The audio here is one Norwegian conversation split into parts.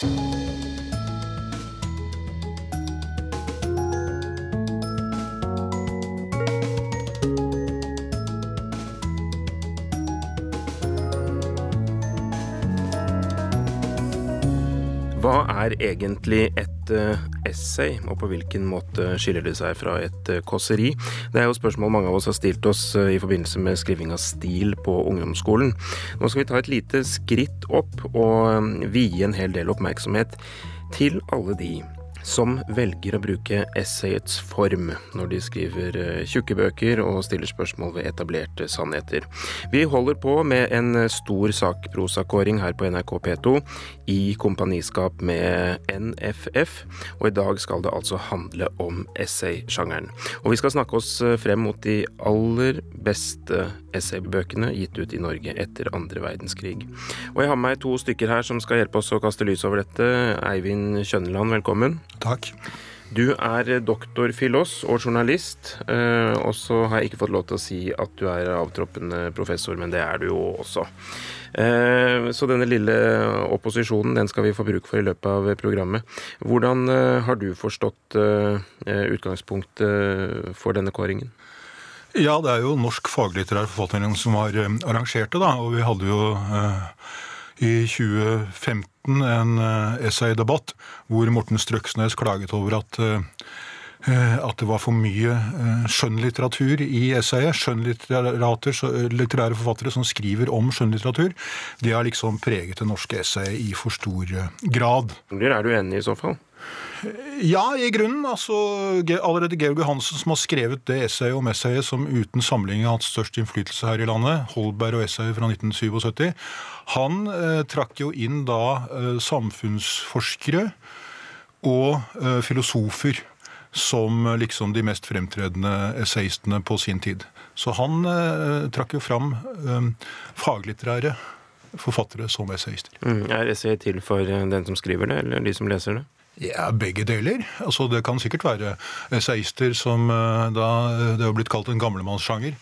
Hva er egentlig et uh, essay, og på hvilken måte skiller det seg fra et uh, kåseri? Det er jo spørsmål mange av oss har stilt oss uh, i forbindelse med skriving av stil på ungdomsskolen. Nå skal vi ta et lite skritt opp og vie en hel del oppmerksomhet til alle de som velger å bruke essayets form når de skriver eh, tjukke bøker og stiller spørsmål ved etablerte sannheter. Vi holder på med en stor sakprosakåring her på NRK P2 i kompaniskap med NFF, og i dag skal det altså handle om essaysjangeren. Og vi skal snakke oss eh, frem mot de aller beste essaybøkene gitt ut i Norge etter andre verdenskrig. Og jeg har med meg to stykker her som skal hjelpe oss å kaste lys over dette. Eivind Kjønneland, velkommen. Takk. Du er doktor filos og journalist, eh, og så har jeg ikke fått lov til å si at du er avtroppende professor, men det er du jo også. Eh, så denne lille opposisjonen den skal vi få bruk for i løpet av programmet. Hvordan eh, har du forstått utgangspunktet for denne kåringen? Ja, det er jo Norsk faglitterær forfattering som har arrangert det, da. Og vi hadde jo i 2015 en essaydebatt hvor Morten Strøksnes klaget over at at det var for mye skjønnlitteratur i essayet. Skjønnlitterære forfattere som skriver om skjønnlitteratur, de har liksom preget det norske essayet i for stor grad. Er du enig i så fall? Ja, i grunnen. altså Allerede Georg Johansen, som har skrevet det essayet om essayet som uten sammenligning har hatt størst innflytelse her i landet, Holberg og essayet fra 1977, han eh, trakk jo inn da eh, samfunnsforskere og eh, filosofer som liksom de mest fremtredende essayistene på sin tid. Så han eh, trakk jo fram eh, faglitterære forfattere som essayister. Mm, er essayet til for den som skriver det, eller de som leser det? Ja, Begge deler. Altså, Det kan sikkert være essayister som da det har blitt kalt en gamlemannssjanger,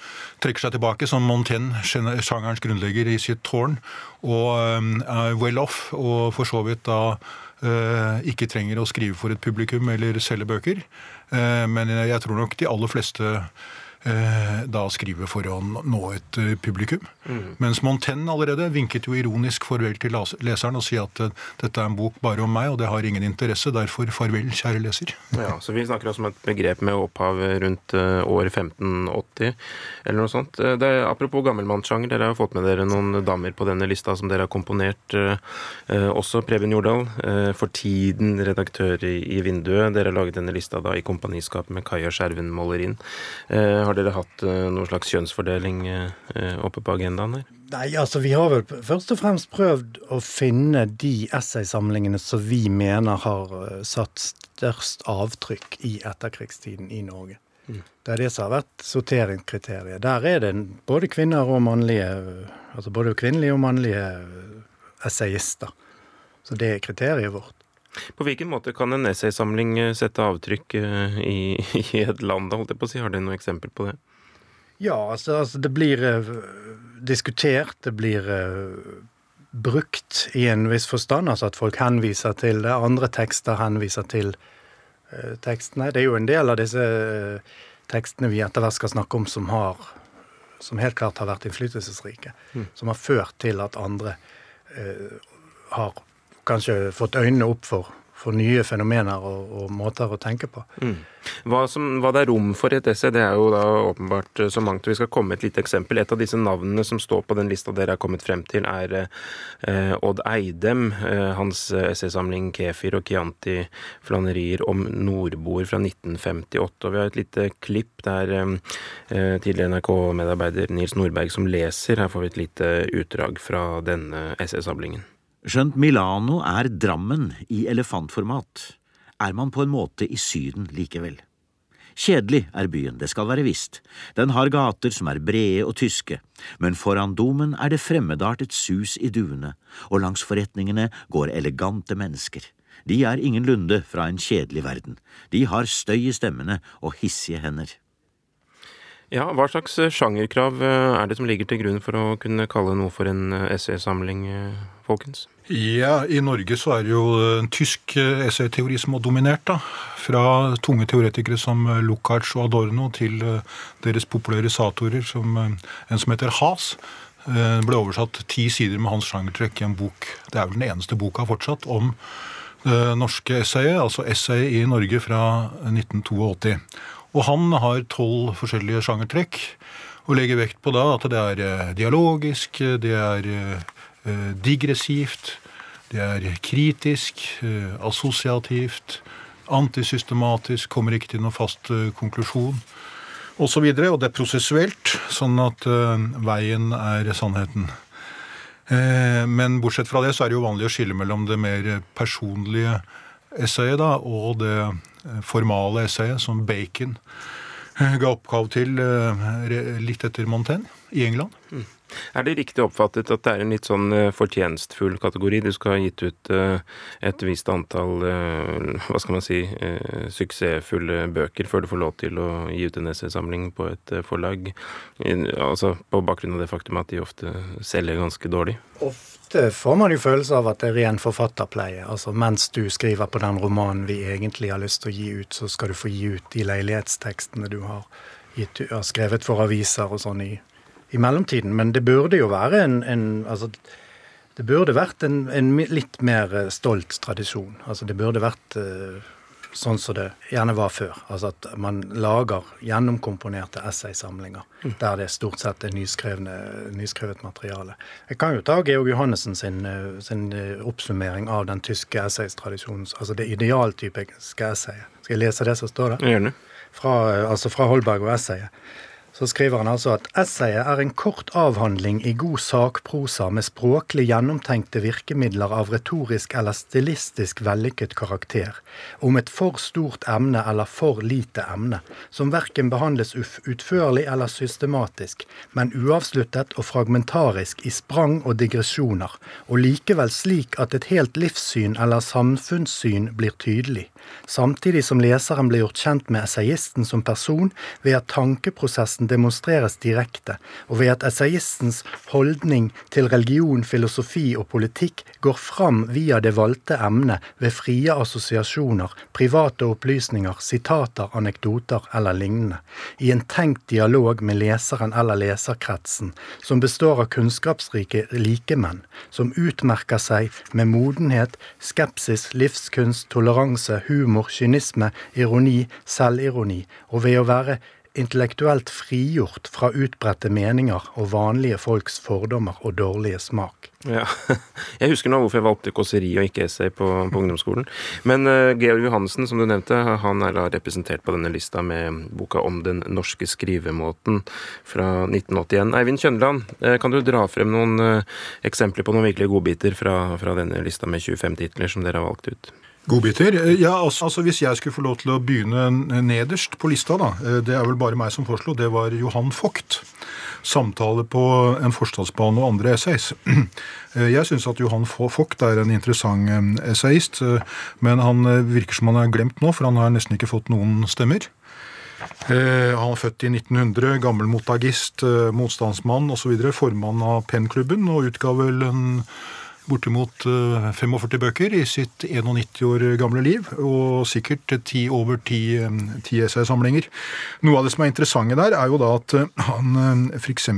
trekker seg tilbake som Montaigne, sjangerens grunnlegger, i sitt tårn, og er well off, og for så vidt da ikke trenger å skrive for et publikum eller selge bøker. Men jeg tror nok de aller fleste da skrive for å nå et publikum. Mm. Mens Montaigne allerede vinket jo ironisk farvel til leseren og sier at dette er en bok bare om meg, og det har ingen interesse. Derfor farvel, kjære leser. Ja, Så vi snakker altså om et begrep med opphav rundt år 1580 eller noe sånt. Det er, apropos gammelmannssjanger, dere har fått med dere noen damer på denne lista som dere har komponert. Også Preben Jordal, for tiden redaktør i Vinduet. Dere har laget denne lista da i kompaniskap med Kaja Skjerven Målerin. Har dere hatt noen slags kjønnsfordeling oppe på agendaen her? Nei, altså vi har vel først og fremst prøvd å finne de essaysamlingene som vi mener har satt størst avtrykk i etterkrigstiden i Norge. Mm. Det er det som har vært sorteringskriteriet. Der er det både kvinner og mannlige Altså både kvinnelige og mannlige essayister. Så det er kriteriet vårt. På hvilken måte kan en essaysamling sette avtrykk i, i et land, holdt jeg på å si? Har dere noe eksempel på det? Ja, altså, altså det blir uh, diskutert, det blir uh, brukt i en viss forstand. Altså at folk henviser til det. Andre tekster henviser til uh, tekstene. Det er jo en del av disse tekstene vi etter hvert skal snakke om, som, har, som helt klart har vært innflytelsesrike. Mm. Som har ført til at andre har kanskje fått øynene opp for, for nye fenomener og, og, måter å tenke på. Mm. Hva, som, hva, det er rom for i et essay, det er jo da åpenbart så mangt. Vi skal komme med et lite eksempel. Et av disse navnene som står på den lista dere har kommet frem til, er eh, Odd Eidem. Eh, hans essaysamling 'Kefir og Chianti flanerier om nordboer' fra 1958. Og vi har et lite klipp der eh, tidligere NRK-medarbeider Nils Nordberg som leser. Her får vi et lite utdrag fra denne essaysamlingen. Skjønt Milano er Drammen i elefantformat, er man på en måte i Syden likevel. Kjedelig er byen, det skal være visst, den har gater som er brede og tyske, men foran domen er det fremmedartet sus i duene, og langs forretningene går elegante mennesker. De er ingenlunde fra en kjedelig verden, de har støy i stemmene og hissige hender. Ja, Hva slags sjangerkrav er det som ligger til grunn for å kunne kalle noe for en essaysamling, folkens? Ja, I Norge så er det jo en tysk essayteori som har dominert. da. Fra tunge teoretikere som Lukács og Adorno til deres popularisatorer, som en som heter. Det ble oversatt ti sider med hans sjangertrekk i en bok. Det er vel den eneste boka fortsatt om det norske essayet, altså essayet i Norge fra 1982. Og han har tolv forskjellige sjangertrekk, og legger vekt på da at det er eh, dialogisk, det er eh, digressivt, det er kritisk, eh, assosiativt, antisystematisk, kommer ikke til noen fast konklusjon osv. Og, så og det er prosessuelt, sånn at veien er sannheten. Men bortsett fra det så er det jo vanlig å skille mellom det mer personlige essayet da, og det Eh, formale essayet som Bacon eh, ga opphav til eh, litt etter Montaigne i England. Mm. Er det riktig oppfattet at det er en litt sånn fortjenstfull kategori? Du skal ha gitt ut et visst antall, hva skal man si, suksessfulle bøker før du får lov til å gi ut en essaysamling på et forlag. Altså på bakgrunn av det faktum at de ofte selger ganske dårlig? Ofte ofte får man jo følelse av at det er ren forfatterpleie. Altså mens du skriver på den romanen vi egentlig har lyst til å gi ut, så skal du få gi ut de leilighetstekstene du har, gitt, har skrevet for aviser og sånn i, i, mellomtiden. Men det burde jo være en, en altså, det burde vært en, en, litt mer stolt tradisjon. Altså det burde vært uh, sånn som det gjerne var før. Altså at man lager gjennomkomponerte essaysamlinger mm. der det stort sett er nyskrevet materiale. Jeg kan jo ta Georg Johannessen sin, eh, sin eh, oppsummering av den tyske essaystradisjonen, altså det idealtypiske essayet. Skal jeg lese det som står der? Gjerne. Fra, eh, altså fra Holberg og essayet så skriver han altså at essayet er en kort avhandling i god sakprosa med språklig gjennomtenkte virkemidler av retorisk eller stilistisk vellykket karakter, om et for stort emne eller for lite emne, som verken behandles utførlig eller systematisk, men uavsluttet og fragmentarisk i sprang og digresjoner, og likevel slik at et helt livssyn eller samfunnssyn blir tydelig samtidig som leseren blir gjort kjent med essayisten som person ved at tankeprosessen demonstreres direkte, og ved at essayistens holdning til religion, filosofi og politikk går fram via det valgte emnet ved frie assosiasjoner, private opplysninger, sitater, anekdoter eller lignende, i en tenkt dialog med leseren eller leserkretsen, som består av kunnskapsrike likemenn, som utmerker seg med modenhet, skepsis, livskunst, toleranse, humor, kynisme, ironi, selvironi, og ved å være intellektuelt frigjort fra utbredte meninger og vanlige folks fordommer og dårlige smak. Ja, Jeg husker nå hvorfor jeg valgte kåseri og ikke essay på, på ungdomsskolen. Men uh, Georg Johansen, som du nevnte, han er da representert på denne lista med boka om den norske skrivemåten fra 1981. Eivind Kjønland, uh, kan du dra frem noen uh, eksempler på noen virkelige godbiter fra, fra denne lista med 25 titler som dere har valgt ut? Godbiter? Eh, ja, altså, altså, Hvis jeg skulle få lov til å begynne nederst på lista, da, eh, det er vel bare meg som foreslo, det var Johan Vogt. 'Samtale på en forstadsbane og andre essays'. Eh, jeg syns at Johan Vogt er en interessant essayist, men han virker som han er glemt nå, for han har nesten ikke fått noen stemmer. Han er født i 1900, gammel motagist, motstandsmann osv., formann av Pennklubben, og utga vel en bortimot 45 eh, bøker i sitt 91 år gamle liv, og sikkert ti, over ti, eh, essaysamlinger. Noe av det som er interessante der, er jo da at eh, han f.eks.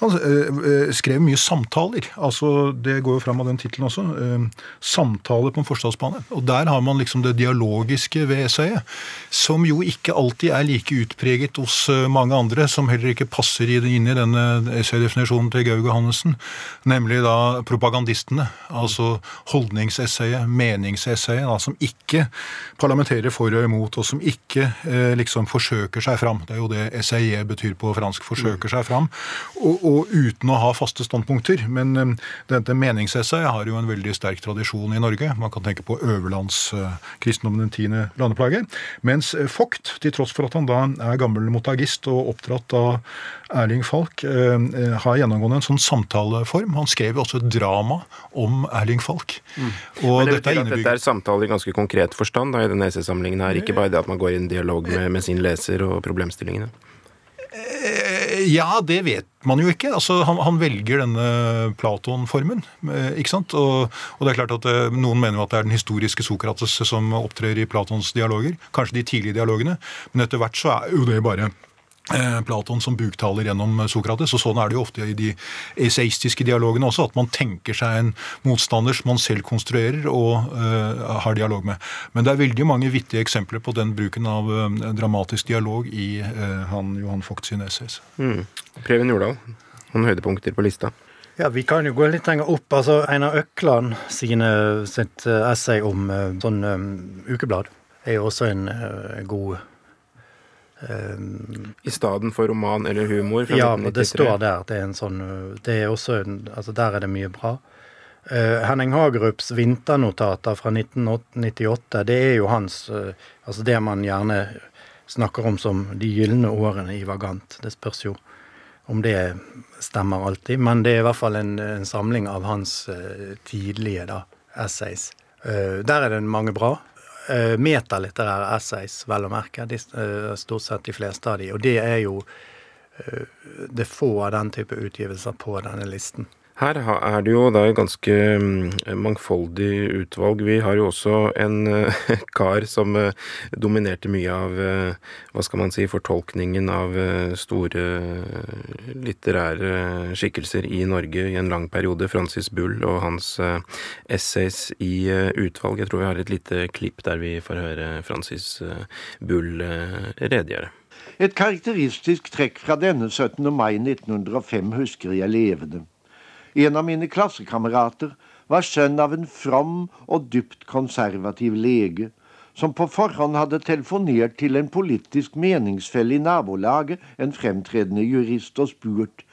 Han eh, skrev mye samtaler. altså Det går jo fram av den tittelen også. Eh, samtaler på en forstadsbane. Og der har man liksom det dialogiske ved essayet, som jo ikke alltid er like utpreget hos eh, mange andre, som heller ikke passer inn i denne essaydefinisjonen til Gaug Johannessen, nemlig da propagandistene. Altså holdningsessayet, meningsessayet, da, som ikke parlamenterer for og imot, og som ikke liksom forsøker seg fram. Det er jo det essayet betyr på fransk. Forsøker seg fram. og og uten å ha faste standpunkter. Men eh, dette meningsessayet har jo en veldig sterk tradisjon i Norge. Man kan tenke på Øverlands uh, den tiende landeplage. Mens uh, Vogt, til tross for at han da er gammel motagist og oppdratt av Erling Falk, har gjennomgående en sånn samtaleform. Han skrev jo også et drama om Erling Falk. Mm. Og Men det dette, er at dette er samtale i ganske konkret forstand da, i denne essaysamlingen her, ikke bare det at man går i en dialog med, med sin leser og problemstillingene? Ja, det vet man jo ikke. Altså, han, han velger denne Platon-formen. eh, ikke sant? Og, og det er klart at eh, Noen mener jo at det er den historiske Sokrates som opptrer i Platons dialoger. Kanskje de tidlige dialogene. Men etter hvert så er jo det bare Platon som buktaler gjennom Sokrates. og Sånn er det jo ofte i de eseistiske dialogene også, at man tenker seg en motstander som man selv konstruerer og uh, har dialog med. Men det er veldig mange vittige eksempler på den bruken av uh, dramatisk dialog i uh, han Johan Vogt sine essays. Mm. Preben Jordal, noen høydepunkter på lista? Ja, Vi kan jo gå litt lenger opp. altså Einar Økland sine, sitt eh, essay om eh, sånn um, ukeblad er jo også en uh, god um, I stedet for roman eller humor Ja, men det står der. Det er en sånn Det er også en, altså Der er det mye bra. Uh, Henning Hagerups vinternotater fra 1998, det er jo hans uh, Altså det man gjerne snakker om som de gylne årene i Vagant. Det spørs jo om det stemmer alltid, men det er i hvert fall en, en samling av hans uh, tidlige da, essays. Der er det mange bra. Uh, metalitterære essays, vel å merke. De, uh, stort sett de fleste av de. Og det er jo uh, det er få av den type utgivelser på denne listen. Her er det jo da et ganske mm, mangfoldig utvalg. Vi har jo også en eh, kar som eh, dominerte mye av eh, hva skal man si, fortolkningen av store litterære skikkelser i Norge i en lang periode. Francis Bull og hans essays i utvalg. Jeg tror vi har et lite klipp der vi får høre Francis Bull redegjøre. Et karakteristisk trekk fra denne 17. mai 1905 husker jeg levende. En av mine klassekamerater var sønn av en from og dypt konservativ lege, som på forhånd hadde telefonert til en politisk meningsfelle i nabolaget, en fremtredende jurist, og spurt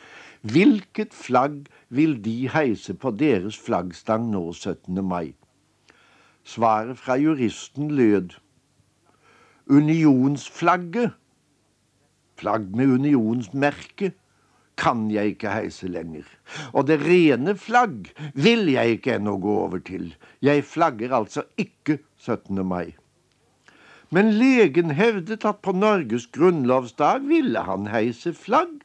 hvilket flagg vil de heise på deres flaggstang nå 17. mai? Svaret fra juristen lød unionsflagget flagg med unionsmerke kan jeg ikke heise lenger. Og det rene flagg vil jeg ikke ennå gå over til. Jeg flagger altså ikke 17. mai. Men legen hevdet at på Norges grunnlovsdag ville han heise flagg.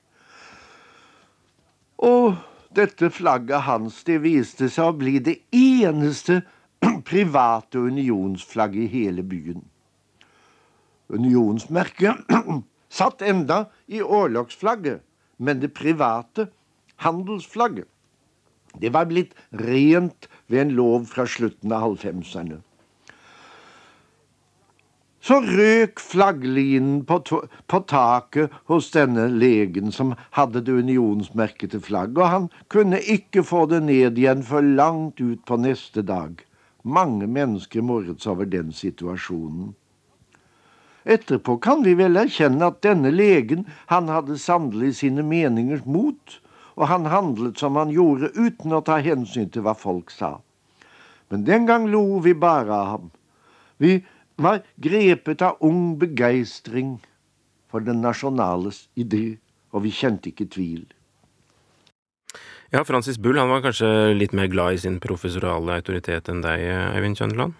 Og dette flagget hans det viste seg å bli det eneste private unionsflagget i hele byen. Unionsmerket satt enda i årlogsflagget, men det private handelsflagget det var blitt rent ved en lov fra slutten av halvfemserne. Så røk flagglinen på, på taket hos denne legen som hadde det unionsmerkete flagget, og han kunne ikke få det ned igjen før langt ut på neste dag. Mange mennesker morret seg over den situasjonen. Etterpå kan vi vel erkjenne at denne legen, han hadde sannelig sine meningers mot, og han handlet som han gjorde uten å ta hensyn til hva folk sa. Men den gang lo vi bare av ham. Vi var grepet av ung begeistring for den nasjonales idé, og vi kjente ikke tvil. Ja, Francis Bull han var kanskje litt mer glad i sin professorale autoritet enn deg, Eivind Kjøndeland.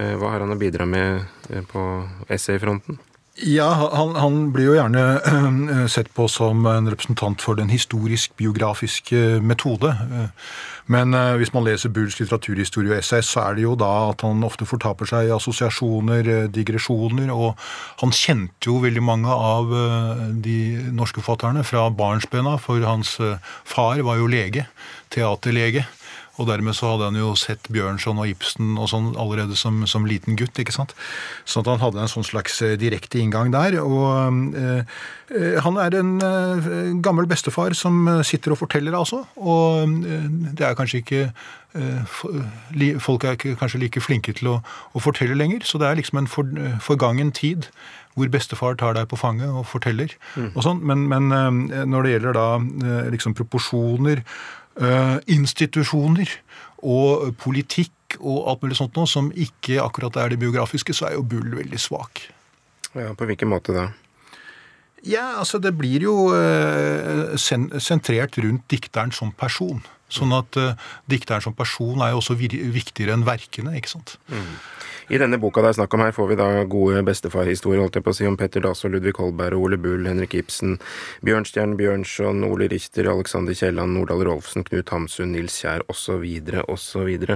Eh, Hva har han å bidra med eh, på essayfronten? Ja, han, han blir jo gjerne øh, sett på som en representant for den historisk-biografiske metode. Eh, Men hvis man leser Bulls litteraturhistorie og essay, så er det jo da at han ofte fortaper seg i assosiasjoner, eh, digresjoner, og han kjente jo veldig mange av de norske forfatterne fra barnsben av, for hans far var jo lege, teaterlege. Og dermed så hadde han jo sett Bjørnson og Ibsen og sånn allerede som, som liten gutt. ikke sant? Så at han hadde en sånn slags eh, direkte inngang der. Og eh, eh, han er en eh, gammel bestefar som eh, sitter og forteller, altså. Og eh, det er kanskje ikke Folk er ikke kanskje like flinke til å, å fortelle lenger, så det er liksom en for, forgangen tid hvor bestefar tar deg på fanget og forteller. og sånn, Men, men når det gjelder da liksom proporsjoner, institusjoner og politikk og alt mulig sånt noe som ikke akkurat er det biografiske, så er jo Bull veldig svak. Ja, På hvilken måte da? Ja, altså det blir jo eh, sentrert rundt dikteren som person. Sånn at uh, dikteren som person er jo også viktigere enn verkene. ikke sant? Mm. I denne boka det er snakk om her, får vi da gode bestefarhistorier holdt jeg på å si, om Petter Dass og Ludvig Holberg, Ole Bull, Henrik Ibsen, Bjørnstjerne Bjørnson, Ole Richter, Alexander Kielland, Nordahl Rolfsen, Knut Hamsun, Nils Kjær osv. osv. Og,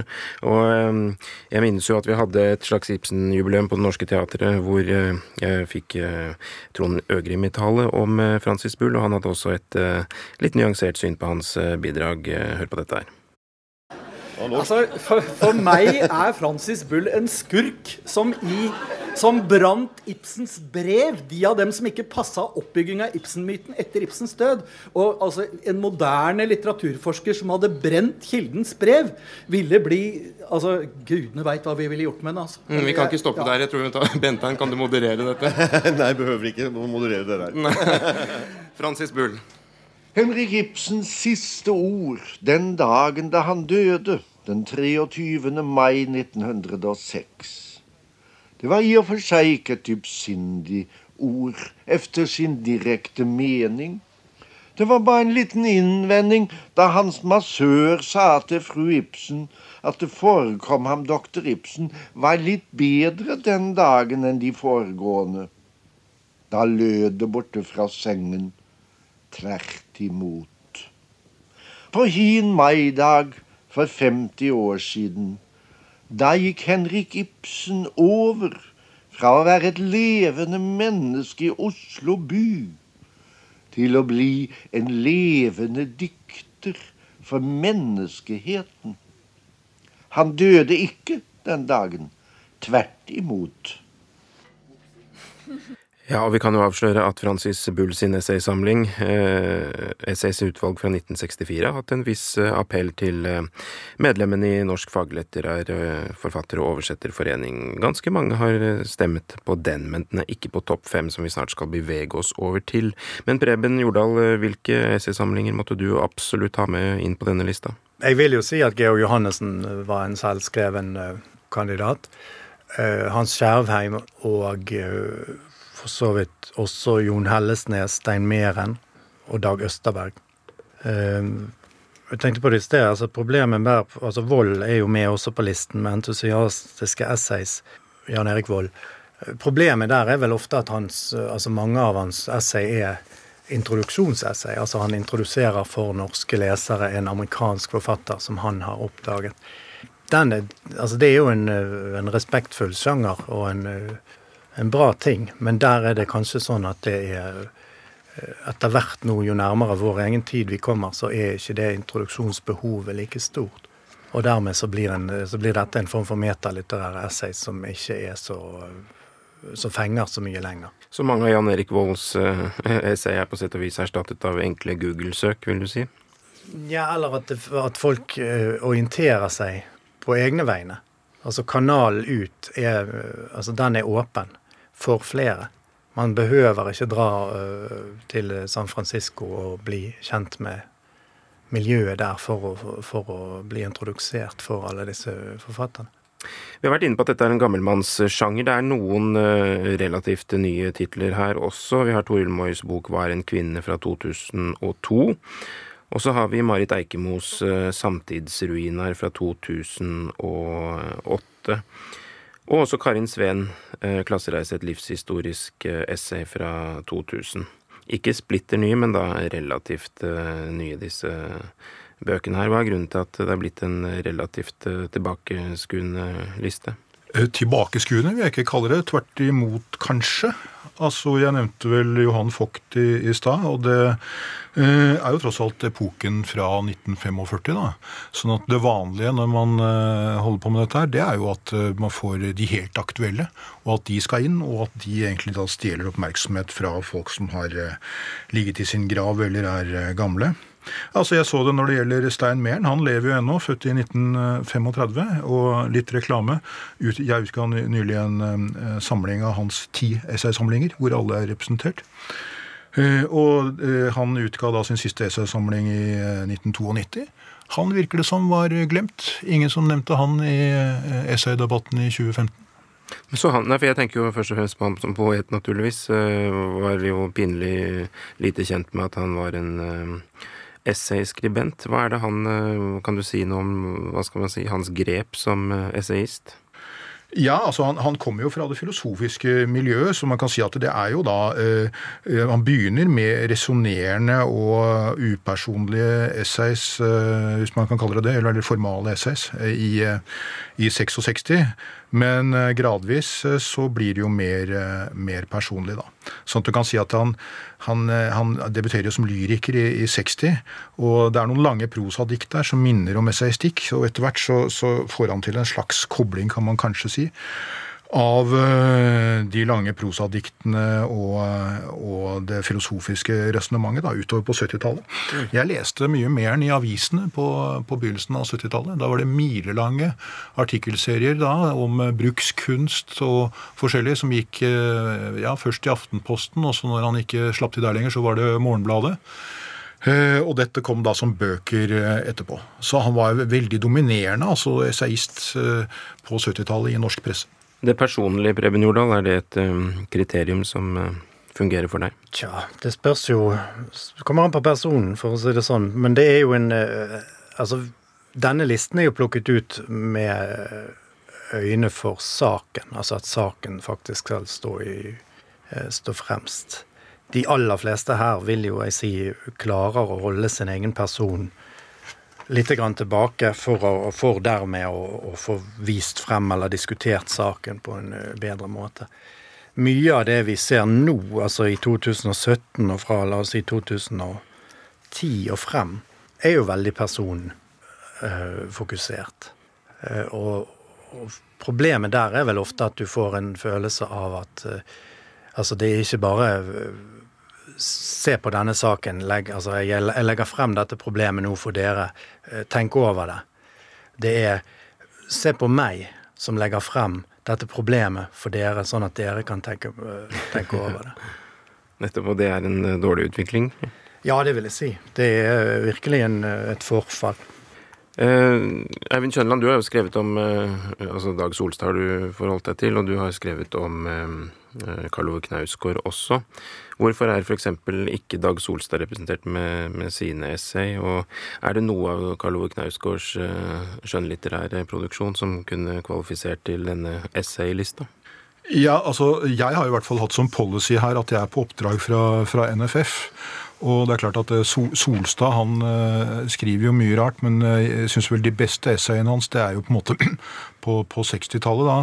og ehm, jeg minnes jo at vi hadde et slags Ibsen-jubileum på Det Norske Teatret, hvor eh, jeg fikk eh, Trond Øgrim i tale om eh, Francis Bull, og han hadde også et litt nyansert syn på hans bidrag. Hør på dette her. Altså, for, for, meg er Francis Bull en skurk som, i, som brant Ibsens brev. De av dem som ikke passa oppbygging av Ibsen-myten etter Ibsens død. Og altså, En moderne litteraturforsker som hadde brent Kildens brev, ville bli altså, Gudene veit hva vi ville gjort med den. Altså. Mm, vi kan ikke stoppe ja. der. jeg tror tar, Bentheim, kan du moderere dette? Nei, behøver ikke moderere det der. Francis Bull. Henrik Ibsens siste ord den dagen da han døde, den 23. mai 1906. Det var i og for seg ikke et dypsindig ord efter sin direkte mening. Det var bare en liten innvending da hans massør sa til fru Ibsen at det forekom ham doktor Ibsen var litt bedre den dagen enn de foregående. Da lød det borte fra sengen tvert imot. På hin maidag for 50 år siden, da gikk Henrik Ibsen over fra å være et levende menneske i Oslo by til å bli en levende dikter for menneskeheten. Han døde ikke den dagen. Tvert imot. Ja, og vi kan jo avsløre at Francis Bull sin essaysamling, eh, Essays utvalg fra 1964, har hatt en viss eh, appell til eh, medlemmene i Norsk faglitterær eh, forfatter- og oversetterforening. Ganske mange har stemmet på den, men den er ikke på topp fem, som vi snart skal bevege oss over til. Men Preben Jordal, hvilke essaysamlinger måtte du absolutt ha med inn på denne lista? Jeg vil jo si at Georg Johannessen var en selvskreven kandidat. Hans Skjervheim og for så vidt også Jon Hellesnes, Stein Meren og Dag Østerberg. Uh, jeg tenkte på det i sted, altså Problemet med altså Vold er jo med også på listen med entusiastiske essays. Jan Erik Vold. Problemet der er vel ofte at hans, altså mange av hans essay er introduksjonsessay. Altså han introduserer for norske lesere en amerikansk forfatter som han har oppdaget. Er, altså det er jo en, en respektfull sjanger og en en bra ting, men der er det kanskje sånn at det er eh, etter hvert nå, jo nærmere vår egen tid vi kommer, så er ikke det introduksjonsbehovet like stort. Og dermed så blir, en, så blir dette en form for metalitterære essay som ikke er så som fenger så mye lenger. Så mange av Jan Erik Volds uh, essay er på sett og vis erstattet av enkle Google-søk, vil du si? Ja, eller at, det, at folk uh, orienterer seg på egne vegne. Altså kanalen ut er Altså den er åpen for flere. Man behøver ikke dra uh, til San Francisco og bli kjent med miljøet der for å, for å bli introdusert for alle disse forfatterne. Vi har vært inne på at dette er en gammelmannssjanger. Det er noen uh, relativt nye titler her også. Vi har Toril Moys bok 'Hva er en kvinne?' fra 2002. Og så har vi Marit Eikemos uh, 'Samtidsruiner' fra 2008. Og også Karin Sveen, eh, 'Klassereise et livshistorisk eh, essay' fra 2000. Ikke splitter nye, men da relativt eh, nye, disse bøkene her. Hva er grunnen til at det er blitt en relativt tilbakeskuende liste? Tilbakeskuende vil jeg ikke kalle det. Tvert imot, kanskje. Altså, Jeg nevnte vel Johan Vogt i, i stad. og det eh, er jo tross alt epoken fra 1945. da. Sånn at det vanlige når man eh, holder på med dette, her, det er jo at eh, man får de helt aktuelle, og at de skal inn, og at de egentlig da stjeler oppmerksomhet fra folk som har eh, ligget i sin grav eller er eh, gamle. Altså Jeg så det når det gjelder Stein Meren. Han lever jo ennå, født i 1935. Og litt reklame. Jeg utga nylig en eh, samling av hans ti essaysamlinger, hvor alle er representert. Eh, og eh, han utga da sin siste essaysamling i 1992. Han virker det som var glemt. Ingen som nevnte han i essaydebatten i 2015. Så han, nei, for Jeg tenker jo først og fremst på ham som poet, naturligvis. Var jo pinlig lite kjent med at han var en essayskribent. Hva er det han Kan du si noe om hva skal man si, hans grep som essayist? Ja, altså han, han kommer jo fra det filosofiske miljøet, så man kan si at det er jo da eh, Han begynner med resonnerende og upersonlige essays, eh, hvis man kan kalle det det, eller formale essays, eh, i, eh, i 66. Men eh, gradvis eh, så blir det jo mer, eh, mer, personlig, da. Sånn at du kan si at han, han, han debuterer jo som lyriker i, i, 60, og det er noen lange prosadikt der som minner om essaystikk, og etter hvert så, så får han til en slags kobling, kan man kanskje si av eh, de lange prosadiktene og, og det filosofiske resonnementet utover på 70-tallet. Mm. Jeg leste mye mer enn i avisene på, på begynnelsen av 70-tallet. Da var det milelange artikkelserier da, om brukskunst og forskjellig som gikk eh, ja, først i Aftenposten, og så når han ikke slapp til der lenger, så var det Morgenbladet. Eh, og dette kom da som bøker etterpå. Så han var veldig dominerende, altså essayist på 70-tallet i norsk presse. Det personlige, Preben Jordal, er det et um, kriterium som uh, fungerer for deg? Tja, det spørs jo Det kommer an på personen, for å si det sånn. Men det er jo en uh, Altså, denne listen er jo plukket ut med øyne for saken. Altså at saken faktisk skal stå, i, uh, stå fremst. De aller fleste her vil jo jeg si klarer å holde sin egen person litt tilbake for, å, for dermed å, å, få vist frem eller diskutert saken på en eh, bedre måte. Mye av det vi ser nå, altså i 2017 og fra la oss si 2010 og frem, er jo veldig personfokusert. Uh, og, og, problemet der er vel ofte at du får en følelse av at altså det er ikke bare se på denne saken. Legg, altså jeg, legger frem dette problemet nå for dere. Eh, tenk over det. Det er se på meg som legger frem dette problemet for dere, sånn at dere kan tenke, eh, tenke over det. Nettopp, og det er en eh, dårlig utvikling? Ja, det vil jeg si. Det er virkelig en, et forfall. Eivind Kjønland, du har jo skrevet om altså Dag Solstad har du forholdt deg til, og du har skrevet om Eh, Karl Ove Knausgård også. Hvorfor er f.eks. ikke Dag Solstad representert med, med, sine essay? Og er det noe av Karl Ove Knausgårds uh, skjønnlitterære produksjon som kunne kvalifisert til denne essaylista? Ja, altså, Jeg har i hvert fall hatt som policy her at jeg er på oppdrag fra, fra NFF. Og det er klart at eh, Solstad han uh, skriver jo mye rart, men jeg syns vel de beste essayene hans det er jo på en måte på, på 60-tallet. da,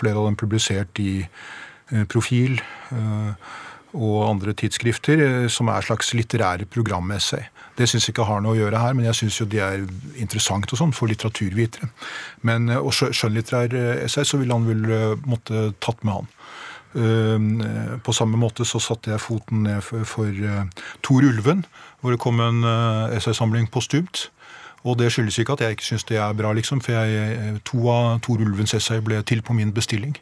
Flere av dem publisert i Eh, profil eh, og andre tidsskrifter eh, som er slags litterære programessay. Det syns jeg ikke har noe å gjøre her, men jeg syns jo de er interessant og sånn for litteraturvitere. Men og skjønnlitterær essay så ville han vel måtte tatt med han. På samme måte så satte jeg foten ned for, Tor Ulven, hvor det kom en essaysamling postumt. Og det skyldes ikke at jeg ikke syns det er bra, liksom, for jeg, to av Tor Ulvens essay ble til på min bestilling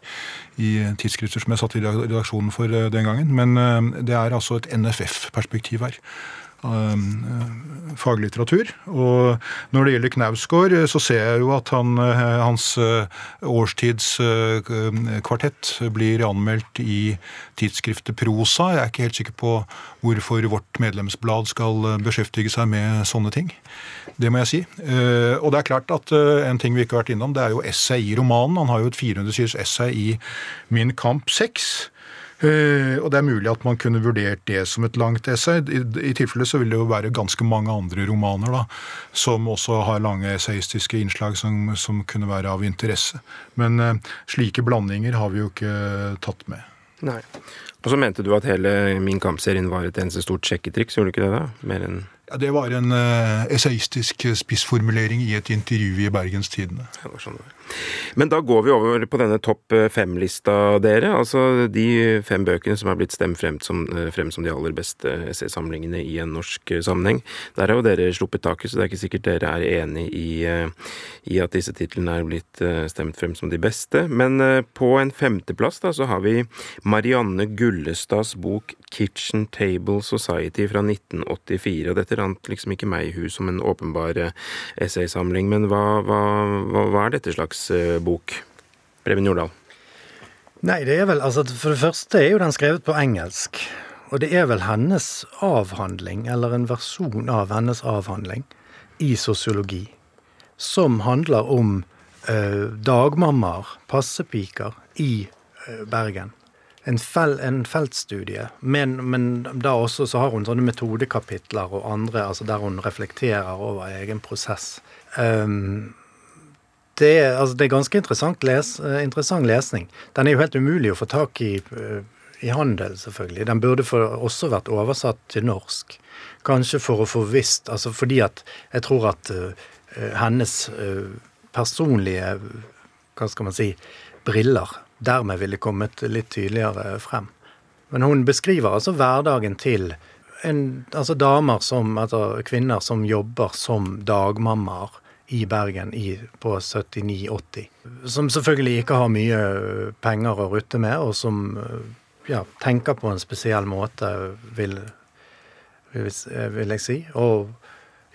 i tidsskrifter som jeg satt i redaksjonen for eh, den gangen. Men eh, det er altså et NFF-perspektiv her. Uh, faglitteratur. Og når det gjelder Knausgård, uh, så ser jeg jo at han, uh, hans årstidskvartett blir anmeldt i tidsskriftet Prosa. Jeg er ikke helt sikker på hvorfor vårt medlemsblad skal beskjeftige seg med sånne ting. Det må jeg si. Og det er klart at en ting vi ikke har vært innom, det er jo essay i romanen. Han har jo et 400 siders essay i Min kamp 6 Eh, og det er mulig at man kunne vurdert det som et langt essay. I, i tilfelle så vil det jo være ganske mange andre romaner da, som også har lange essayistiske innslag som, som kunne være av interesse. Men uh, slike blandinger har vi jo ikke tatt med. Nei. Og så mente du at hele Min kamp-serien var et eneste stort sjekketriks, gjorde du ikke det da? Mer enn ja, Det var en uh, essayistisk spissformulering i et intervju i Bergens Tidende. Ja, sånn Men da går vi over på denne topp eh, fem-lista, dere. Altså de fem bøkene som er blitt stemt frem som, eh, frem som de aller beste essaysamlingene i en norsk sammenheng. Der har jo dere sluppet taket, så det er ikke sikkert dere er enig i, i at disse titlene er blitt stemt frem som de beste. Men på en femteplass da, så har vi Marianne Gullestads bok 'Kitchen Table Society' fra 1984. og Dette rant liksom ikke meg i hus som en åpenbar eh, essaysamling, men hva, hva, hva, hva, er dette slags eh, bok? Preben Jordal? Nei, det er vel altså For det første er jo den skrevet på engelsk. og det er vel hennes avhandling, eller en versjon av hennes avhandling, i sosiologi, som handler om eh, dagmammaer, passepiker, i eh, Bergen. En, fel, en feltstudie, men, men, da også så har hun sånne metodekapitler og andre, altså der hun reflekterer over egen prosess. Um, det, er, altså, det er ganske interessant, les, uh, interessant, lesning. Den er jo helt umulig å få tak i uh, i handel, selvfølgelig. Den burde for, også vært oversatt til norsk. Kanskje for å få visst Altså fordi at jeg tror at uh, hennes personlige Hva skal man si briller dermed ville kommet litt tydeligere frem. Men hun beskriver altså hverdagen til en, altså damer som, altså kvinner som jobber som dagmammaer i Bergen i, på 79-80. Som selvfølgelig ikke har mye penger å rutte med, og som ja, tenker på en spesiell måte, vil, vil, vil jeg si. Og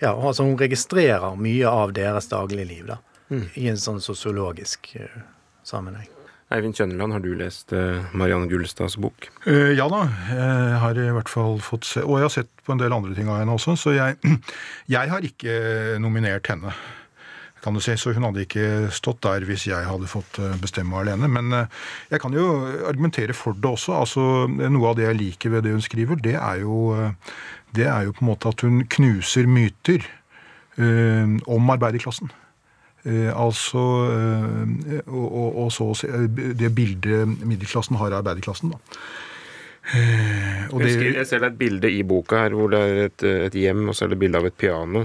ja, altså hun registrerer mye av deres dagligliv da, mm. i en sånn sosiologisk uh, sammenheng. Eivind Kjønneland, har du lest uh, Marianne Gullestads bok? Uh, ja da, jeg har i hvert fall fått se, og jeg har sett på en del andre ting av henne også, så jeg, jeg har ikke nominert henne kan du si. Så hun hadde ikke stått der hvis jeg hadde fått eh, bestemme alene. Men eh, jeg kan jo argumentere for det også. Altså, noe av det jeg liker ved det hun skriver, det er jo, eh, det er jo på en måte at hun knuser myter øh, om arbeiderklassen. Eh, altså eh, og, og, og, så det bildet middelklassen har av arbeiderklassen, da. Det, jeg ser det er et bilde i boka her hvor det er et, et hjem, og så er det bilde av et piano.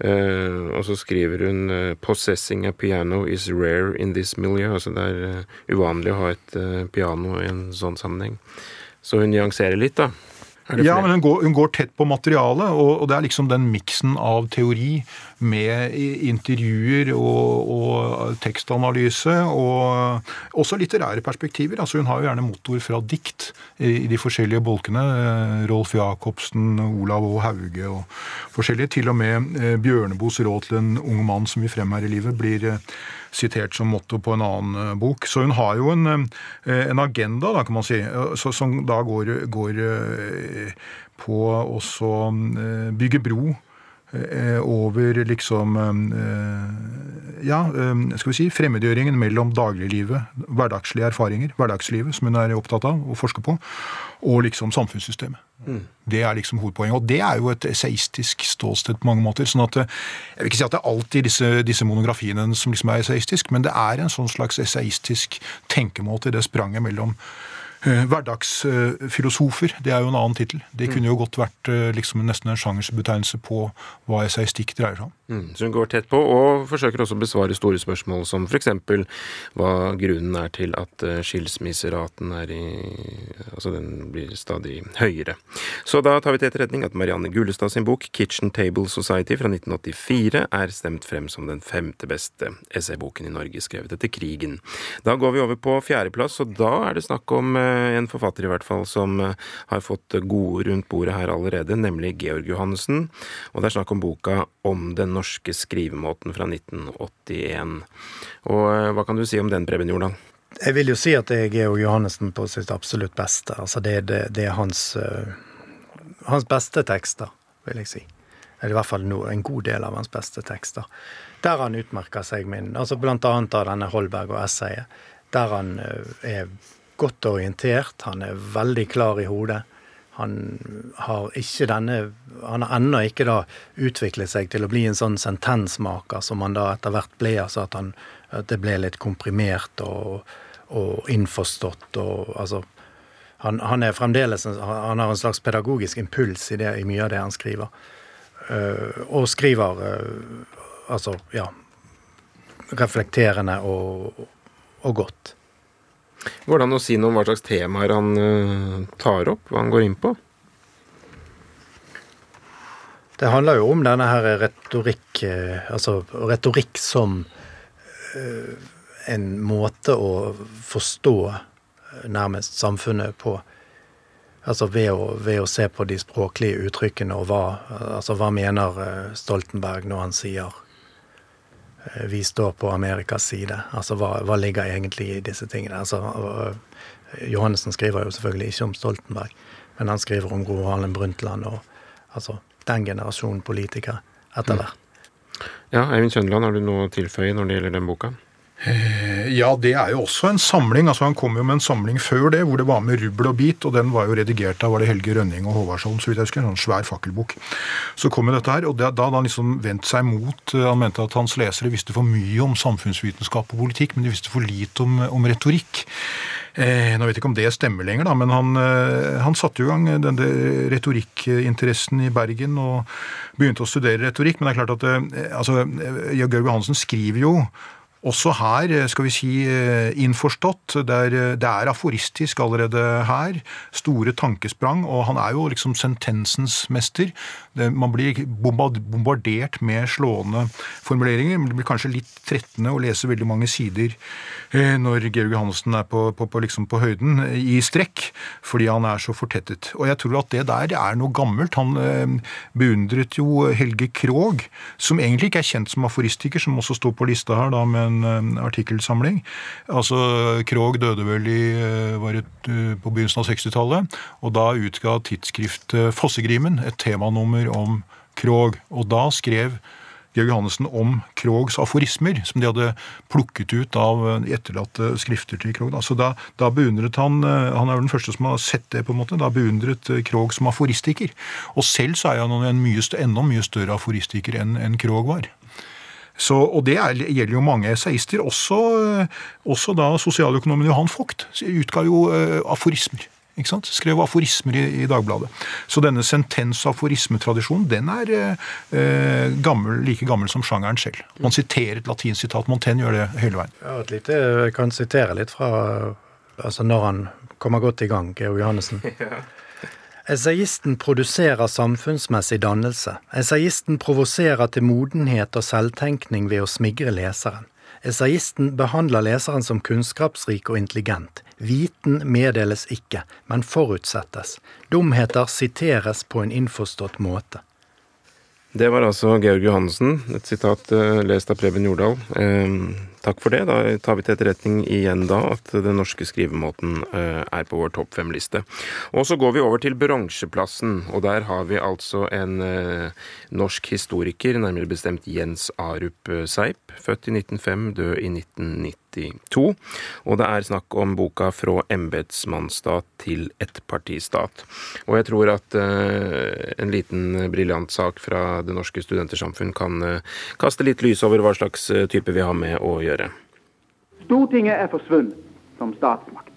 Uh, og så skriver hun uh, 'Possessing a piano is rare in this milieu'. Altså det er uh, uvanlig å ha et piano i en sånn sammenheng. Så hun nyanserer litt, da. Ja, men hun går, hun går, tett på materialet, og, og det er liksom den miksen av teori med intervjuer og, og, tekstanalyse, og også litterære perspektiver. Altså Hun har jo gjerne motor fra dikt i, de forskjellige bolkene. Rolf Jacobsen, Olav Å. Hauge og forskjellige. Til og med eh, Bjørneboes råd til en ung mann som vil frem her i livet, blir eh, sitert som motto på en annen eh, bok. Så hun har jo en, eh, en agenda, da, kan man si, eh, som da går, går på å bygge bro over liksom Ja, skal vi si fremmedgjøringen mellom dagliglivet, hverdagslige erfaringer, hverdagslivet, som hun er opptatt av å forske på, og liksom samfunnssystemet. Mm. Det er liksom hovedpoenget. Og det er jo et essayistisk ståsted på mange måter. sånn at eh, Jeg vil ikke si at det er alltid disse, disse monografiene som liksom er essayistisk, men det er en sånn slags essayistisk tenkemåte, det spranget mellom Eh, hverdagsfilosofer, det er jo en annen tittel. Det kunne jo godt vært eh, liksom nesten en sjangersbetegnelse på hva essaystikk dreier seg om. Mm, så hun går tett på, og forsøker også å besvare store spørsmål som f.eks. hva grunnen er til at eh, skilsmisseraten er i Altså den blir stadig høyere. Så da tar vi til etterretning at Marianne Gullestad sin bok 'Kitchen Table Society' fra 1984 er stemt frem som den femte beste essayboken i Norge, skrevet etter krigen. Da går vi over på fjerdeplass, og da er det snakk om Eh, en forfatter i hvert fall som eh, har fått gode rundt bordet her allerede, nemlig Georg Johannessen. Og det er snakk om boka om den norske skrivemåten fra 1981. Og eh, hva kan du si om den, Preben Jordal? Jeg vil jo si at jeg er jo Johannessen på sitt absolutt beste. Altså det, det, det er hans, hans beste tekster, vil jeg si. Eller i hvert fall en god del av hans beste tekster. Der han utmerker seg min, altså blant annet av denne Holberg og essayet. Der han er godt orientert, han er veldig klar i hodet. Han har ikke denne Han har ennå ikke da utviklet seg til å bli en sånn sentensmaker som han da etter hvert ble. Altså at, han, at det ble litt komprimert og, og innforstått og altså han, han, er fremdeles Han har en slags pedagogisk impuls i, det, i mye av det han skriver. Uh, og skriver uh, altså, ja reflekterende og, og godt. Går det an å si noe om hva slags temaer han uh, tar opp, hva han går inn på? Det handler jo om denne her retorikk uh, Altså retorikk som uh, en måte å forstå nærmest samfunnet på. Altså ved å, ved å, se på de språklige uttrykkene og hva, altså hva mener Stoltenberg når han sier Eh, vi står på Amerikas side. Altså hva, hva, ligger egentlig i disse tingene? Altså, Johannessen skriver jo selvfølgelig ikke om Stoltenberg, Men han skriver om Gro Harlem Brundtland og altså den generasjonen politikere etter hvert. Ja, Eivind Kjønland, har du noe å tilføye når det gjelder den boka? Eh, ja, det er jo også en samling. altså Han kom jo med en samling før det, hvor det var med rubbel og bit, og den var jo redigert av var det Helge Rønning og Håvardsholm, så vidt jeg husker. En sånn svær fakkelbok. Så kom jo dette her, og da hadde han liksom vendt seg mot eh, Han mente at hans lesere visste for mye om samfunnsvitenskap og politikk, men de visste for lite om, om retorikk. Eh, nå vet jeg ikke om det stemmer lenger, da, men han, eh, han satte jo i gang denne retorikkinteressen i Bergen og begynte å studere retorikk. Men det er klart at altså, Georg Johansen skriver jo også her, skal vi si, innforstått. Det er, det er, aforistisk allerede her. Store tankesprang. Og han er jo liksom sentensens mester. Man blir bombardert med slående formuleringer. Men det blir kanskje litt trettende å lese veldig mange sider Eh, når Georg Johansen er på, på, på, liksom på, høyden i strekk, fordi han er så fortettet. Og jeg tror at det der er noe gammelt. Han eh, beundret jo Helge Krog, som egentlig ikke er kjent som aforistiker, som også står på lista her da med en eh, artikkelsamling. Altså, Krog døde vel i, var et, på begynnelsen av 60-tallet, og da utga tidsskriftet Fossegrimen et temanummer om Krog. Og da skrev Georg Johannessen om Krogs aforismer, som de hadde plukket ut av etterlatte skrifter til Krog. Så da, da, beundret han eh, Han er jo den første som har sett det, på en måte. Da beundret eh, Krog som aforistiker. Og selv så er han en mye, enda mye større aforistiker enn en Krog var. Så, og det er, gjelder jo mange esaister. Også, eh, også da sosialøkonomen Johan Vogt utga jo aforismer ikke sant? Skrev aforismer i, i Dagbladet. Så denne sentens-aforismetradisjonen den er eh, gammel, like gammel som sjangeren selv. Man siterer et latinsitat. Montaigne gjør det hele veien. Ja, et lite, jeg kan sitere litt fra altså når han kommer godt i gang, Georg Johannessen. Essayisten produserer samfunnsmessig dannelse. Essayisten provoserer til modenhet og selvtenkning ved å smigre leseren. Essayisten behandler leseren som kunnskapsrik og intelligent. Viten meddeles ikke, men forutsettes. Dumheter siteres på en innforstått måte. Det var altså Georg Johansen, et sitat uh, lest av Preben Jordal. Uh, takk for det. Da tar vi til etterretning igjen da at den norske skrivemåten uh, er på vår topp fem-liste. Og så går vi over til bronseplassen, og der har vi altså en norsk historiker, nærmere bestemt Jens Arup Seip, født i 1905, død i 1990. 1992. Og det er snakk om boka 'Fra embetsmannsstat til ettpartistat'. Og jeg tror at uh, en liten briljant sak fra Det norske studentersamfunn kan uh, kaste litt lys over hva slags uh, type vi har med å gjøre. Stortinget er forsvunnet som statsmakt.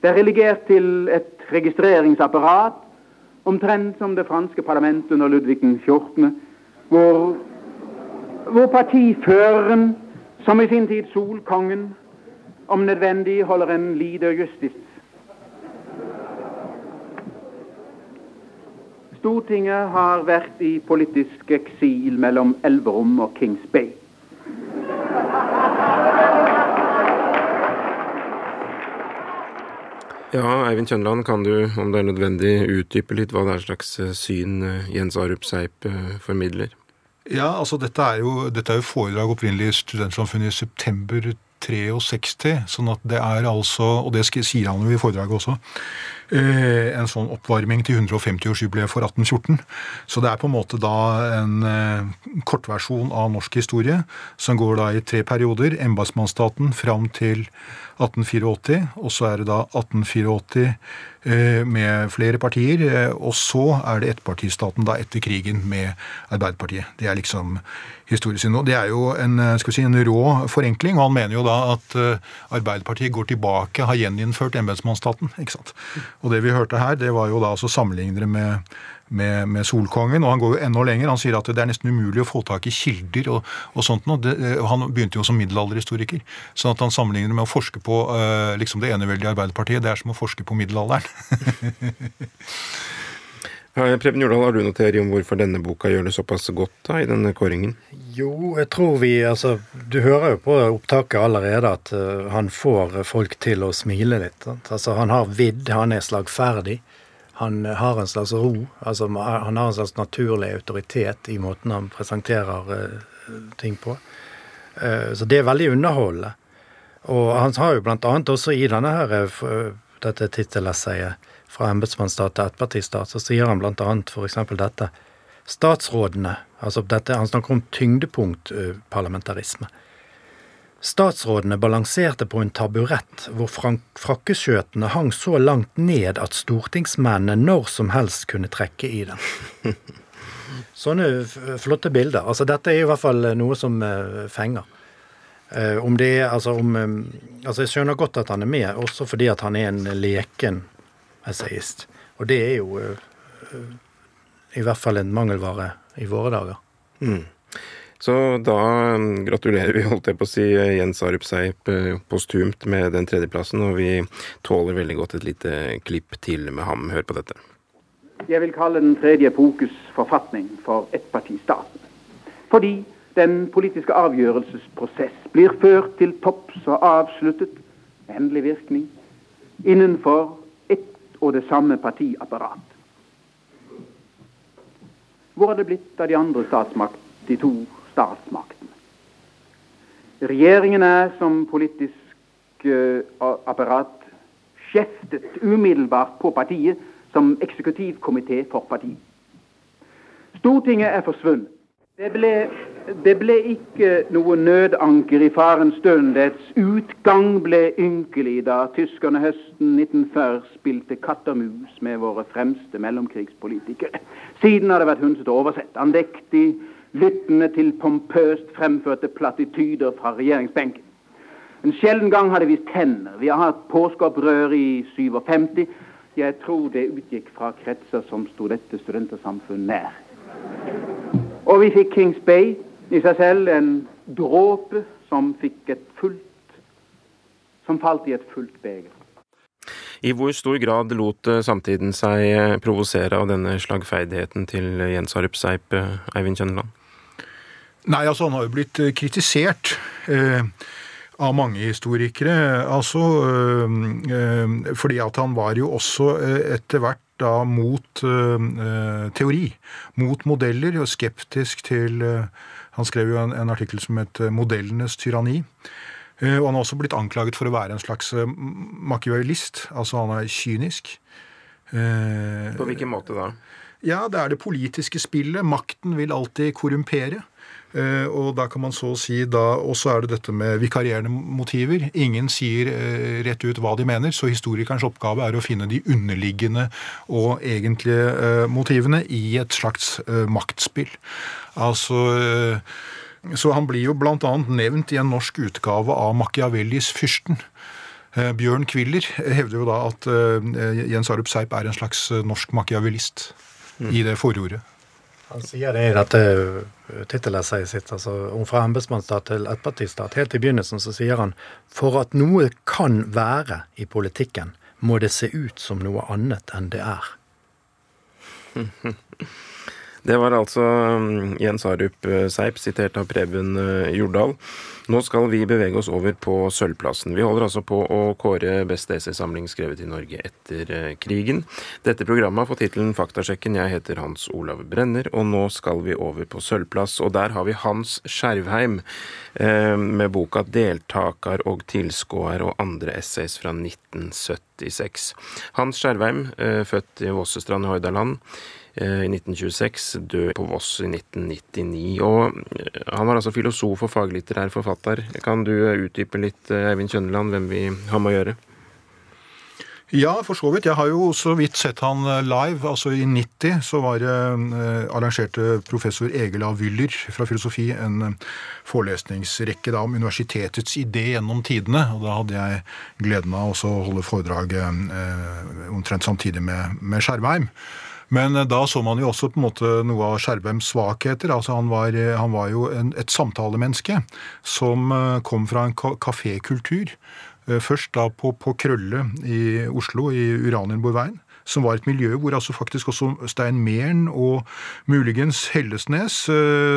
Det er relegert til et registreringsapparat, omtrent som det franske parlamentet under Ludvig 14., hvor, hvor partiføreren som i sin tid Solkongen om nødvendig holder en lider justis. Stortinget har vært i politisk eksil mellom Elverum og Kings Bay. Ja, Eivind Kjønland, kan du, om det er nødvendig, utdype litt hva det er slags eh, syn eh, Jens Arup Seip eh, formidler? Ja, altså dette er jo, dette er jo foredrag opprinnelig i Studentsamfunnet i september 63, sånn at det er altså, og det sier han jo i foredraget også, eh, en sånn oppvarming til 150-årsjubileet for 1814. Så det er på en måte da en eh, kortversjon av norsk historie, som går da i tre perioder. Embetsmannsstaten fram til 1884, og så er det da 1884 eh, med flere partier. Eh, og så er det ettpartistaten da etter krigen med Arbeiderpartiet. Det er liksom historien nå. det er jo en, eh, skal vi si, en rå forenkling. og Han mener jo da at Arbeiderpartiet går tilbake, har gjeninnført embetsmannsstaten. ikke sant? Og det vi hørte her, det var jo da altså sammenlignere med med, med, Solkongen. Og han går jo enda lenger. Han sier at det er nesten umulig å få tak i kilder og, og sånt noe. Eh, han begynte jo som middelalderhistoriker. sånn at han sammenligner med å forske på uh, liksom det eneveldige Arbeiderpartiet. Det er som å forske på middelalderen. Preben Jordal, har du noe teori om hvorfor denne boka gjør det såpass godt da, i denne kåringen? Jo, jeg tror vi altså, Du hører jo på opptaket allerede at uh, han får folk til å smile litt. Altså, han har vidd, han er slagferdig han har en slags ro. altså Han har en slags naturlig autoritet i måten han presenterer uh, ting på. Uh, så det er veldig underholdende. Og han har jo annet også i denne her, uh, dette tittelessayet fra embetsmannsstat til ettpartistat, så sier han bl.a. f.eks. dette. Statsrådene, altså dette, han snakker om tyngdepunktparlamentarisme. Statsrådene balanserte på en taburett hvor frakkeskjøtene hang så langt ned at stortingsmennene når som helst kunne trekke i den. Sånne flotte bilder. Altså Dette er i hvert fall noe som uh, fenger. Uh, om det er, altså, om, altså Jeg skjønner godt at han er med, også fordi at han er en leken essayist. Og det er jo i hvert fall en mangelvare i våre dager. Mm. Så da um, gratulerer vi, holdt jeg på å si, Jens Arup Seip postumt med den tredjeplassen, og vi tåler veldig godt et lite klipp til med ham. Hør på dette. Jeg vil kalle den tredje epokes forfatning for ettpartistaten. Fordi den politiske avgjørelsesprosess blir ført til topps og avsluttet med endelig virkning innenfor ett og det samme partiapparat. Hvor er det blitt av de andre statsmakt, de to statsmaktene? Regjeringen er som politisk uh, apparat skjeftet umiddelbart på partiet som eksekutivkomité for partiet. Stortinget er forsvunnet. Det ble, det ble, ikke noe nødanker i farens stund. Dets utgang ble ynkelig da tyskerne høsten 1940 spilte katt og mus med våre fremste mellomkrigspolitikere. Siden har det vært hundset og oversett, andektig lyttende til pompøst fremførte platityder fra regjeringsbenken. En sjelden gang har vi tenner. Vi har hatt påskeopprør i 57. Jeg tror det utgikk fra kretser som sto dette studentersamfunn nær. Og vi fikk Kings Bay, i seg selv en dråpe som fikk et fullt Som falt i et fullt beger. I hvor stor grad lot samtiden seg provosere av denne slagferdigheten til Jens Arup Seip, Eivind Kjønneland? Nei, altså han har jo blitt kritisert. Eh, av mange historikere. Altså øh, fordi at han var jo også øh, etter hvert da mot teori, mot modeller, og skeptisk til Han skrev jo en, en artikkel som het 'Modellenes tyranni'. Og han har også blitt anklaget for å være en slags machiavellist. Altså han er kynisk. På hvilken måte da? Ja, Det er det politiske spillet. Makten vil alltid korrumpere. Eh, og da kan man så si da også er det dette med vikarierende motiver. Ingen sier eh, rett ut hva de mener, så historikerens oppgave er å finne de underliggende og egentlige eh, motivene i et slags maktspill. Altså Så han blir jo bl.a. nevnt i en norsk utgave av Machiavellis 'Fyrsten'. Bjørn Kviller hevder jo da at Jens Arup Seip er en slags norsk machiavellist mm. i det forordet. Han sier det i dette tittelessayet sitt, altså om fra embetsmannsstat til ettpartistat. Helt i begynnelsen så sier han for at noe kan være i politikken, må det se ut som noe annet enn det er. Det var altså um, Jens Arup uh, Seip, sitert av Preben uh, Jordal. Nå skal vi bevege oss over på sølvplassen. Vi holder altså på å kåre beste essaysamling skrevet i Norge etter uh, krigen. Dette programmet har fått tittelen Faktasjekken. Jeg heter Hans Olav Brenner, og nå skal vi over på sølvplass. Og der har vi Hans Skjervheim med boka 'Deltaker og tilskuer' og andre essays fra 1976. Hans Skjervheim, født i Vossestrand i Hordaland. Eh, i 1926, død på Voss i 1999. Og eh, han var altså filosof og faglitterær forfatter. Kan du eh, utdype litt, Eivind Kjønneland, hvem vi har med å gjøre? Ja, for så vidt. Jeg har jo så vidt sett han live. Altså I 90 så var eh, arrangerte professor Egil A. Wyller fra filosofi en forelesningsrekke da, om universitetets idé gjennom tidene. og Da hadde jeg gleden av å holde foredrag eh, omtrent samtidig med, med Skjervheim. Men eh, da så man jo også på en måte noe av Skjervheims svakheter. altså Han var, eh, han var jo en, et samtalemenneske som eh, kom fra en kafékultur. Først da på, på Krølle i Oslo, i Uranienborgveien som var et miljø hvor altså faktisk også Stein Mæhren og muligens Hellesnes,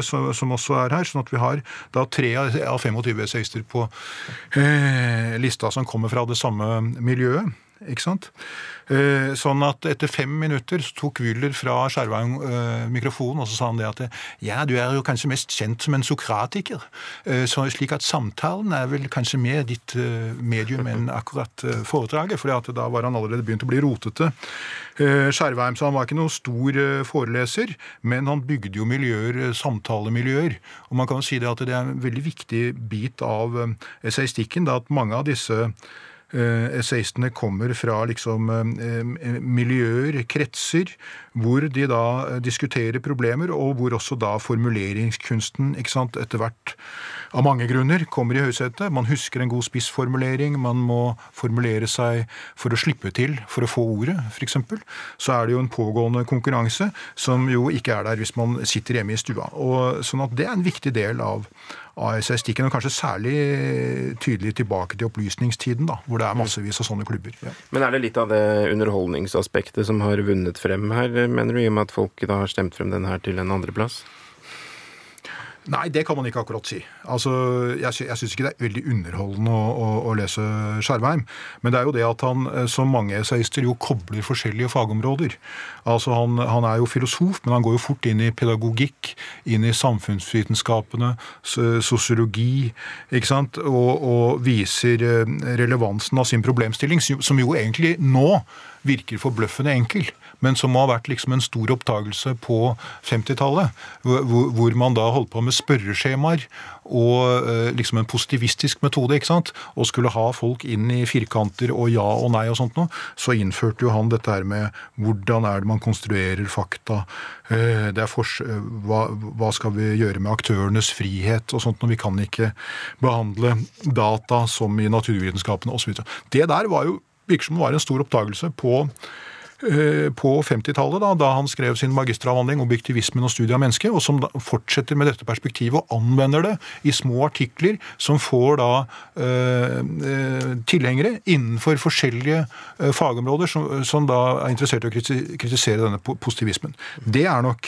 som også er her. Sånn at vi har da tre av 25 essayister på eh, lista som kommer fra det samme miljøet. ikke sant? Eh, Sånn at etter fem minutter så tok Wyller fra Skjervheim eh, mikrofonen, og så sa han det at ja, du er jo kanskje mest kjent som en sokratiker. Eh, Så slik at samtalen er vel kanskje mer ditt medium enn akkurat foredraget, for da var han allerede begynt å bli rotete. Skjervheim så han var ikke noen stor foreleser, men han bygde jo miljøer, samtalemiljøer. Og man kan jo si det at det er en veldig viktig bit av essayistikken, at mange av disse essayistene kommer fra liksom eh, miljøer, kretser, hvor de da eh, diskuterer problemer, og hvor også da formuleringskunsten ikke sant, etter hvert av mange grunner kommer i høysetet. Man husker en god spissformulering, man må formulere seg for å slippe til for å få ordet, f.eks. Så er det jo en pågående konkurranse som jo ikke er der hvis man sitter hjemme i stua. Og, sånn at det er en viktig del av av essayistikken, og kanskje særlig tydelig tilbake til opplysningstiden, da, hvor det er massevis av sånne klubber. Ja. Men er det litt av det underholdningsaspektet som har vunnet frem her, mener du, i og med at folk da har stemt frem den her til en andreplass? Nei, det kan man ikke akkurat si. Altså, Jeg, sy syns ikke det er veldig underholdende å, å, å lese Skjervheim. Men det er jo det at han, eh, som mange essayister, jo kobler forskjellige fagområder. Altså, han, han, er jo filosof, men han går jo fort inn i pedagogikk, inn i samfunnsvitenskapene, sosiologi, ikke sant? Og, og viser eh, relevansen av sin problemstilling, som jo egentlig nå virker forbløffende enkel men som må ha vært liksom en stor oppdagelse på 50-tallet. Hvor, hvor, man da holdt på med spørreskjemaer og eh, liksom en positivistisk metode. ikke sant? Og skulle ha folk inn i firkanter og ja og nei og sånt noe. Så innførte jo han dette her med hvordan er det man konstruerer fakta. Eh, det er fors hva, hva skal vi gjøre med aktørenes frihet og sånt når Vi kan ikke behandle data som i naturvitenskapene osv. Det der var jo virker som det var en stor oppdagelse på på 50-tallet, da, da, han skrev sin magisteravhandling 'Objektivismen og studiet av mennesket', og som fortsetter med dette perspektivet og anvender det i små artikler som får da eh, tilhengere innenfor forskjellige eh, fagområder som, som, da er interessert i å kritisere denne positivismen. Det er nok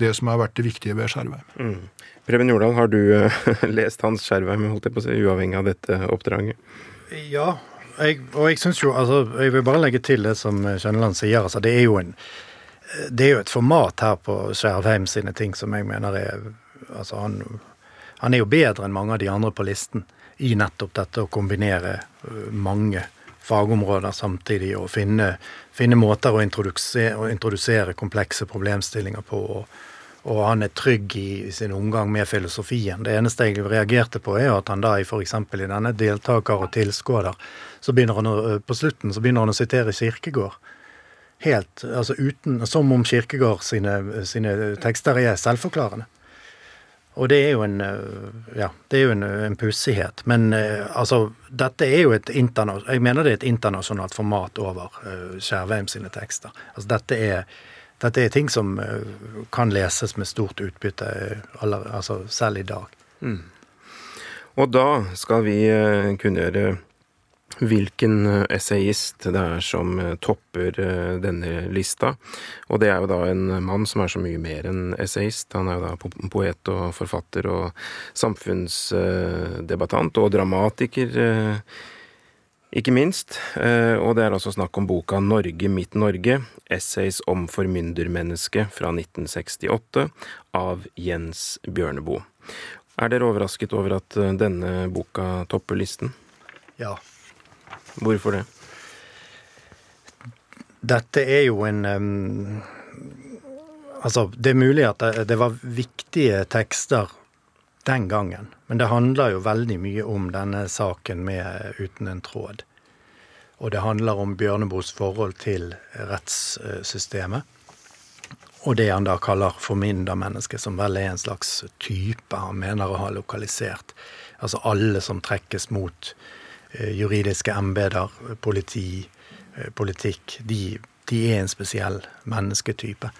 det som har vært det viktige ved Skjervheim. Mm. Preben Jordal, har du lest Hans Skjervheim, holdt jeg på å si, uavhengig av dette oppdraget? Ja, jeg, og jeg syns jo altså, Jeg vil bare legge til det som Kjønneland sier. altså Det er jo en det er jo et format her på Skjervheim sine ting som jeg mener er altså han, han er jo bedre enn mange av de andre på listen i nettopp dette å kombinere øh, mange fagområder samtidig og finne, finne måter å introdusere, å introdusere, komplekse problemstillinger på. Og, og han er trygg i, sin omgang med filosofien. Det eneste jeg reagerte på, er at han da f.eks. i denne deltaker og tilskuer så begynner han å, eh, på slutten så begynner han å sitere Kirkegård. Helt, altså uten, Som om Kirkegård sine, sine tekster er selvforklarende. Og det er jo en eh, ja, det er jo en, en pussighet. Men eh, altså, dette er jo et jeg mener det er et internasjonalt format over uh, sine tekster. Altså, dette er, dette er ting som uh, kan leses med stort utbytte aller, altså, selv i dag. Mm. Og da skal vi uh, kunngjøre hvilken eh, essayist det er som eh, topper eh, denne lista. Og det er jo da en mann som er så mye mer enn essayist. Han er jo da poet og forfatter og samfunnsdebattant og dramatiker. Ikke minst. Og det er altså snakk om boka 'Norge mitt Norge', essays om formyndermennesket fra 1968, av Jens Bjørneboe. Er dere overrasket over at denne boka topper listen? Ja. Hvorfor det? Dette er jo en um, Altså, det er mulig at det, det, var viktige tekster den gangen, men det handler jo veldig mye om denne saken med Uten en tråd. Og det handler om Bjørneboes forhold til rettssystemet. Og det han da kaller formyndermennesket, som vel er en slags type han mener å ha lokalisert. Altså alle som trekkes mot Eh, juridiske embeter, politi, eh, politikk, de, de, er en spesiell mennesketype.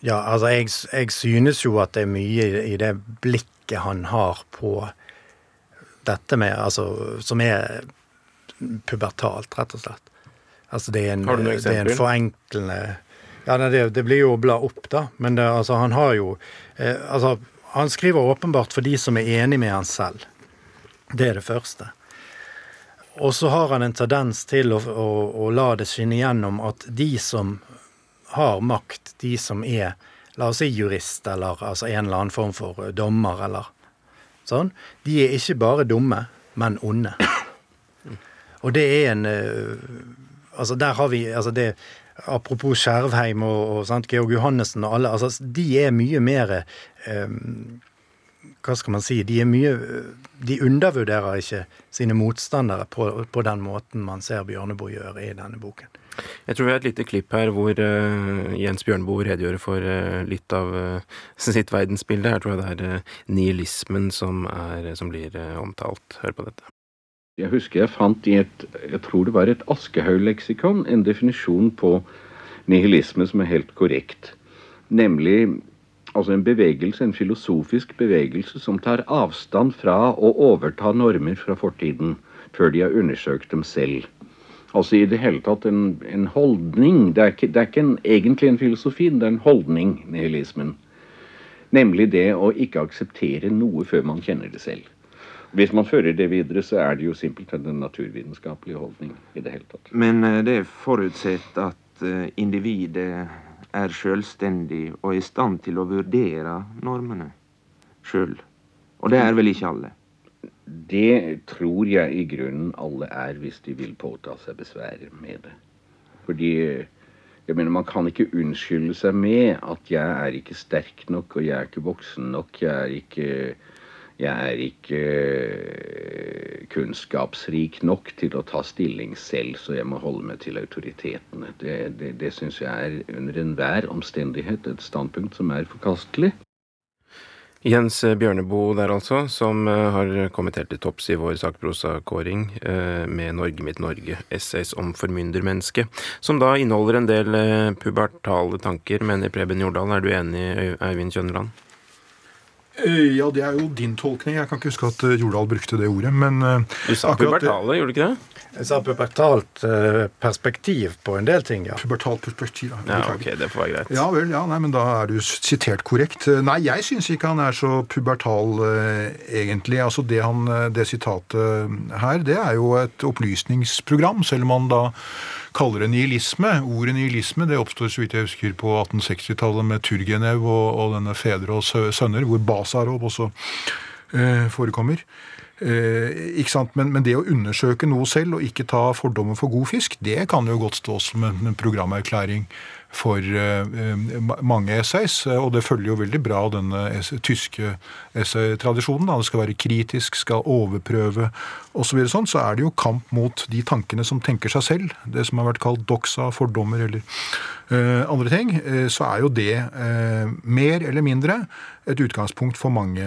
Ja, altså jeg, jeg, synes jo at det er mye i det blikket han har på dette med Altså som er pubertalt, rett og slett. Altså det er en, har du noen eksempler? Det er en forenklende Ja, det, det, blir jo å bla opp, da. Men det, altså, han har jo eh, Altså, han skriver åpenbart for de som er enig med han selv. Det er det første. og så har han en tendens til å, å, å, la det skinne gjennom at de som har makt, de som er la oss si jurist eller altså en eller annen form for dommer eller sånn, de er ikke bare dumme, men onde. Og det er en Altså, der har vi altså det, Apropos Skjervheim og, og sant, Georg Johannessen og alle. altså De er mye mer um, Hva skal man si? De er mye De undervurderer ikke sine motstandere på, på den måten man ser Bjørneboe gjøre i denne boken. Jeg tror vi har et lite klipp her hvor uh, Jens Bjørneboe redegjør for uh, litt av uh, sitt verdensbilde. Her tror jeg det er nihilismen som, er, som blir omtalt. Hør på dette. Jeg husker jeg fant i et jeg tror det var et Aschehoug-leksikon en definisjon på nihilisme som er helt korrekt. Nemlig altså en bevegelse, en filosofisk bevegelse som tar avstand fra å overta normer fra fortiden før de har undersøkt dem selv. Altså i det hele tatt en, en holdning. Det er ikke, det er ikke en, egentlig en filosofi, det er en holdning, nihilismen. Nemlig det å ikke akseptere noe før man kjenner det selv. Hvis man fører det videre, så er det jo simpelthen en naturvitenskapelig holdning i det hele tatt. Men det er forutsett at eh, individet er selvstendig og i stand til å vurdere normene sjøl. Og det er vel ikke alle? Det tror jeg i grunnen alle er, hvis de vil påta seg besvær med det. Fordi jeg mener, Man kan ikke unnskylde seg med at jeg er ikke sterk nok, og jeg er ikke voksen nok, jeg er ikke jeg er ikke eh, kunnskapsrik nok til å ta stilling selv, så jeg må holde meg til autoritetene. Det, det, det syns jeg er under enhver omstendighet et standpunkt som er forkastelig. Jens Bjørneboe der altså, som eh, har kommet helt til topps i vår sakprosakåring eh, med 'Norge mitt Norge', essays om formyndermennesket, som da inneholder en del pubertale tanker, mener Preben Jordal. Er du enig, Eivind Kjønneland? Eh, ja, det er jo din tolkning. Jeg kan ikke huske at eh, Jordal brukte det ordet. Men eh, Du sa pubertale, gjorde du ikke det? Jeg sa pubertalt perspektiv på en del ting, ja. Pubertalt perspektiv, ja. ja ok, det får være greit. Ja vel, ja, nei, men da er du sitert korrekt. Nei, jeg syns ikke han er så pubertal, egentlig. Altså, det, han, det sitatet her, det er jo et opplysningsprogram, selv om han da kaller det nihilisme. Ordet nihilisme det oppstår så vidt jeg husker på 1860-tallet med Turgenev og, og, denne Fedre og sønner, hvor Basarov også eh, forekommer. Eh? Men, men, det å undersøke noe selv og ikke ta fordommer for god fisk, det kan jo godt stå som en, en programerklæring for uh, mange essays. Og det følger jo veldig bra denne tyske essaytradisjonen. Det skal være kritisk, skal overprøve osv. Så, sånn, så er det jo kamp mot de tankene som tenker seg selv. Det som har vært kalt doxa, fordommer eller andre ting. Så er jo det mer eller mindre et utgangspunkt for mange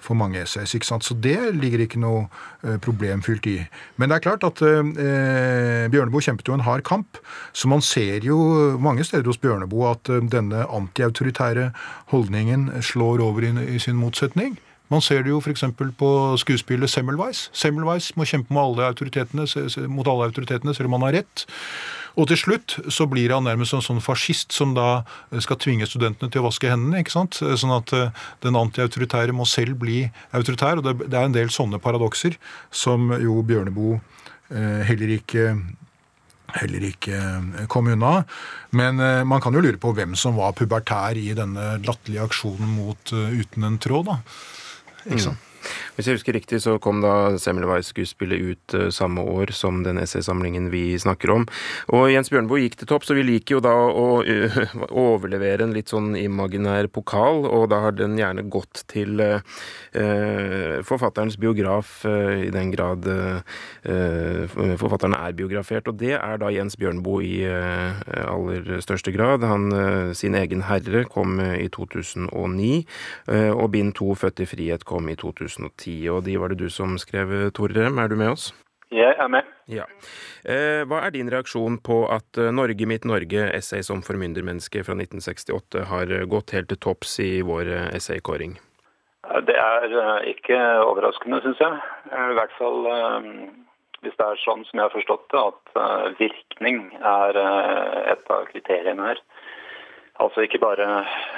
for mange essays. ikke sant? Så det ligger ikke noe eh, problemfylt i. Men det er klart at eh, Bjørneboe kjempet jo en hard kamp. Så man ser jo mange steder hos Bjørneboe at eh, denne antiautoritære holdningen slår over i, i sin motsetning. Man ser det jo f.eks. på skuespillet Semmelweis. Semmelweis må kjempe mot alle autoritetene, mot alle autoritetene selv om han har rett. Og til slutt så blir han nærmest en sånn fascist som da skal tvinge studentene til å vaske hendene. ikke sant? Sånn at eh, den antiautoritære må selv bli autoritær. Og det er en del sånne paradokser som jo Bjørneboe eh, heller ikke heller ikke eh, kom unna. Men man kan jo lure på hvem som var pubertær i denne latterlige aksjonen mot Uten en tråd. da. Ikke sant? Mm. Hvis jeg husker riktig, så kom da Semmelweis-skuespillet ut uh, samme år som den essaysamlingen vi snakker om. Og Jens Bjørneboe gikk til topp, så vi liker jo da å overlevere en litt sånn imaginær pokal, og da har den gjerne gått til uh, forfatterens biograf, i den grad forfatteren er biografert. Og det er da Jens Bjørneboe i aller største grad. Han, sin egen herre kom i 2009, og bind to, Født i frihet, kom i 2010. 2010, og de var det du som skrev, Tore Rem. Er du med oss? Jeg er med. Ja. Eh, hva er din reaksjon på at eh, Norge mitt Norge, essay som formyndermenneske fra 1968, har eh, gått helt til topps i vår essaykåring? Det er ikke overraskende, syns jeg. I hvert fall hvis det er sånn som jeg har forstått det, at virkning er et av kriteriene her. Altså ikke bare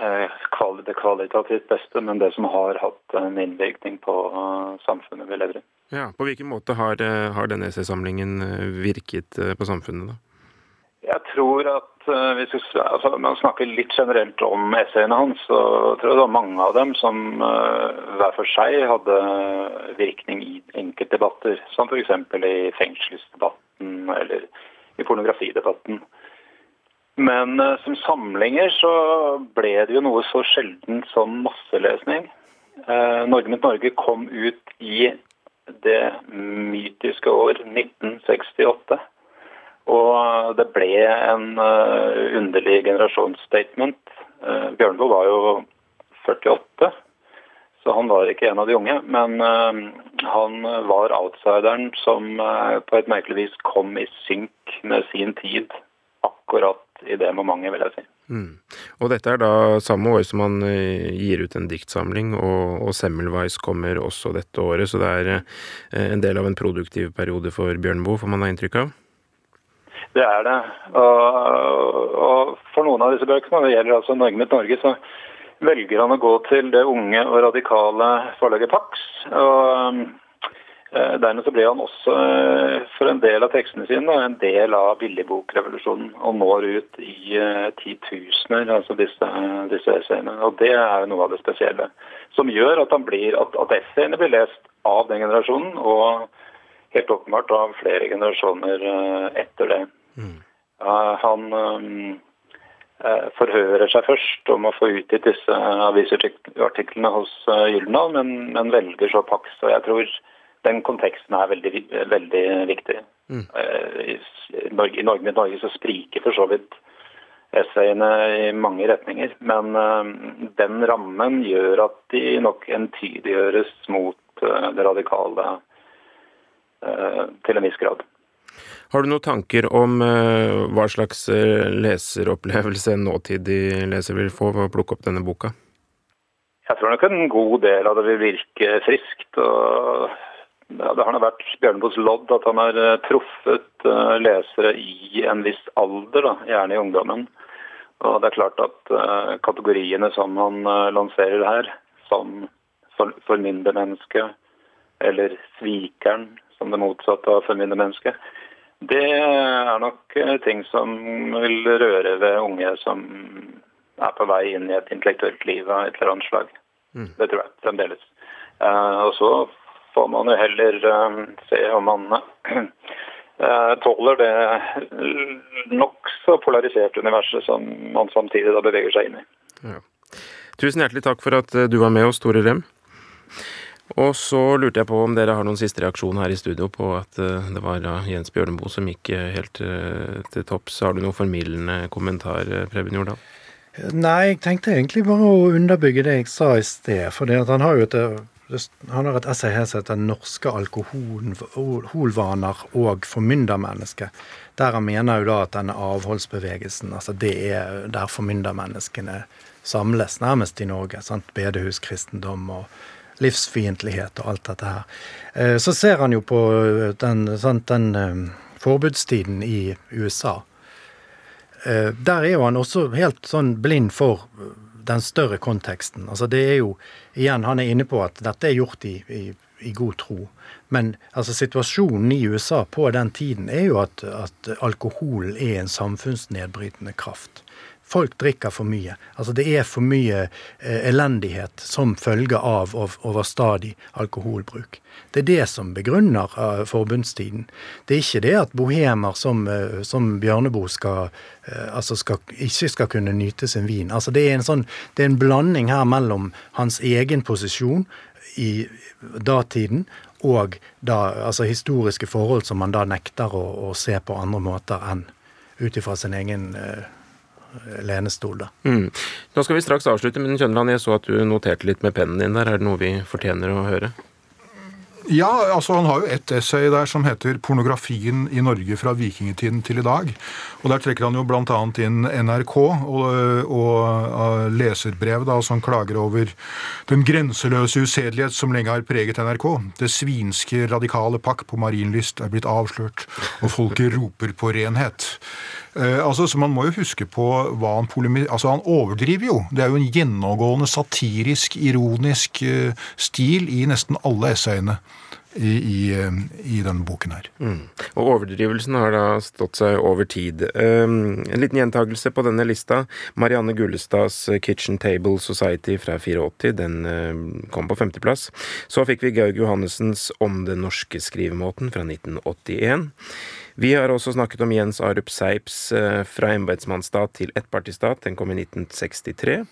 eh, det kvalitativt beste, men det som har hatt en innvirkning på eh, samfunnet vi lever i. Ja, På hvilken måte har, har denne essaysamlingen virket på samfunnet, da? Jeg tror at hvis altså, man snakker litt generelt om essayene hans, så tror jeg det var mange av dem som hver for seg hadde virkning i enkeltdebatter. Som f.eks. i fengselsdebatten eller i pornografidebatten. Men uh, som samlinger så ble det jo noe så sjelden som masselesning. Norge mot Norge kom ut i det mytiske år 1968. Og det ble en uh, underlig generasjonsstatement. Uh, Bjørnboe var jo 48, så han var ikke en av de unge. Men uh, han var outsideren som på et merkelig vis kom i synk med sin tid akkurat i det momentet, vil jeg si. Mm. Og dette er da samme år som han gir ut en diktsamling, og, og Semmelweis kommer også dette året, så det er en del av en produktiv periode for Bjørnboe, får man ha inntrykk av? Det er det. Og, og for noen av disse bøkene, det gjelder altså Norge mitt Norge, så velger han å gå til det unge og radikale forlaget Pax. Og eh, Dermed så ble han også eh, for en del av tekstene sine en del av billigbokrevolusjonen. Og når ut i uh, titusener, altså disse, disse essayene. Og det er noe av det spesielle. Som gjør at, han blir, at, at essayene blir lest av den generasjonen, og helt åpenbart av flere generasjoner etter det. Mm. Han eh, forhører seg først om å få utgitt disse avisartiklene hos Gyldendal, men, men, velger så Pax. Og jeg tror den konteksten er veldig, veldig viktig. Mm. Uh, I, Norge, I Norge Norge så spriker for så vidt essayene i mange retninger. Men uh, den rammen gjør at de nok entydiggjøres mot det radikale til en viss grad. Har du noen tanker om hva slags leseropplevelse en nåtidig leser vil få ved å plukke opp denne boka? Jeg tror nok en god del av det vil virke friskt. og ja, Det har vært Bjørneboes lodd at han har uh, truffet lesere i en viss alder, da, gjerne i ungdommen. Og det er klart at kategoriene som han lanserer her, som for, eller svikeren, som det motsatte av formyndermenneske, det er nok eh, ting som vil røre ved unge som er på vei inn i et intellektuelt liv av et eller annet slag. Mm. Det tror jeg fremdeles. Og så får man jo heller uh, se om man uh, tåler det nokså polariserte universet som man samtidig da beveger seg inn i. Ja. Tusen hjertelig takk for at du var med oss, Tore Rem. Og så lurte jeg på om dere har noen siste reaksjon her i studio på at eh, det var Jens Bjørneboe som gikk eh, helt eh, til topps. Har du noen formildende kommentar, Preben Jordal? Nei, jeg tenkte egentlig bare å underbygge det jeg sa i sted. For han har jo et, han har et essay her som heter 'Norske alkoholvaner og formyndermennesket'. Der han mener jo da at denne avholdsbevegelsen, altså det er der formyndermenneskene samles nærmest i Norge. sant? Bedehuskristendom og livsfiendtlighet og alt dette her. Eh, så ser han jo på eh, den, sant, den eh, forbudstiden i USA. Der er jo han også helt sånn blind for den større konteksten. Altså det er jo, igjen, Han er inne på at dette er gjort i, i, i god tro. Men altså, situasjonen i USA på den tiden er jo at, at alkohol er en samfunnsnedbrytende kraft folk drikker for mye. Altså det er for mye eh, elendighet som følge av overstadig alkoholbruk. Det er det som begrunner uh, forbundstiden. Det er ikke det at bohemer som, uh, som Bjørneboe skal, altså skal, ikke skal kunne nyte sin vin. Altså det, er en sånn, det er en blanding her mellom hans egen posisjon i datiden og da, altså historiske forhold som man da nekter å, å se på andre måter enn ut ifra sin egen uh, lenestol. Da. Mm. Nå skal vi straks avslutte, men Kjønland, jeg så at du noterte litt med pennen din der. Er det noe vi fortjener å høre? Ja, altså han har jo ett essay der som heter 'Pornografien i Norge fra vikingtiden til i dag'. Og Der trekker han jo bl.a. inn NRK og, og leserbrev da, som klager over den grenseløse usedelighet som lenge har preget NRK. Det svinske radikale pakk på Marienlyst er blitt avslørt, og folket roper på renhet. Eh, altså, så Man må jo huske på hva han polemiserer Altså, Han overdriver jo. Det er jo en gjennomgående satirisk, ironisk eh, stil i nesten alle essayene. i, i, i denne boken her. Mm. Og overdrivelsen har da stått seg over tid. Um, en liten gjentagelse på denne lista. Marianne Gullestads Kitchen Table Society fra 84, den uh, kom på femteplass. Så fikk vi Gaug Johannessens Om den norske skrivemåten fra 1981. Vi har også snakket om Jens Arup Seips uh, Fra embetsmannsstat til ettpartistat, den kom i 1963.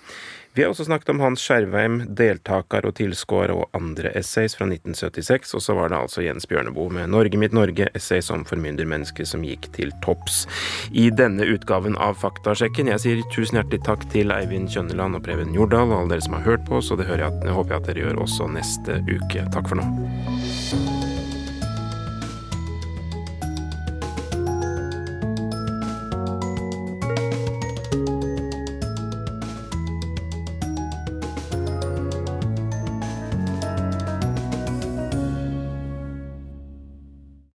Vi har også snakket om Hans Skjervheim, deltaker og tilskuer og andre essays fra 1976, og så var det altså Jens Bjørneboe med Norge mitt Norge, essay som formyndermennesket som gikk til topps i denne utgaven av Faktasjekken. Jeg sier tusen hjertelig takk til Eivind Kjønneland og Preben Jordal og alle dere som har hørt på oss, og det jeg, håper jeg at dere gjør også neste uke. Takk for nå.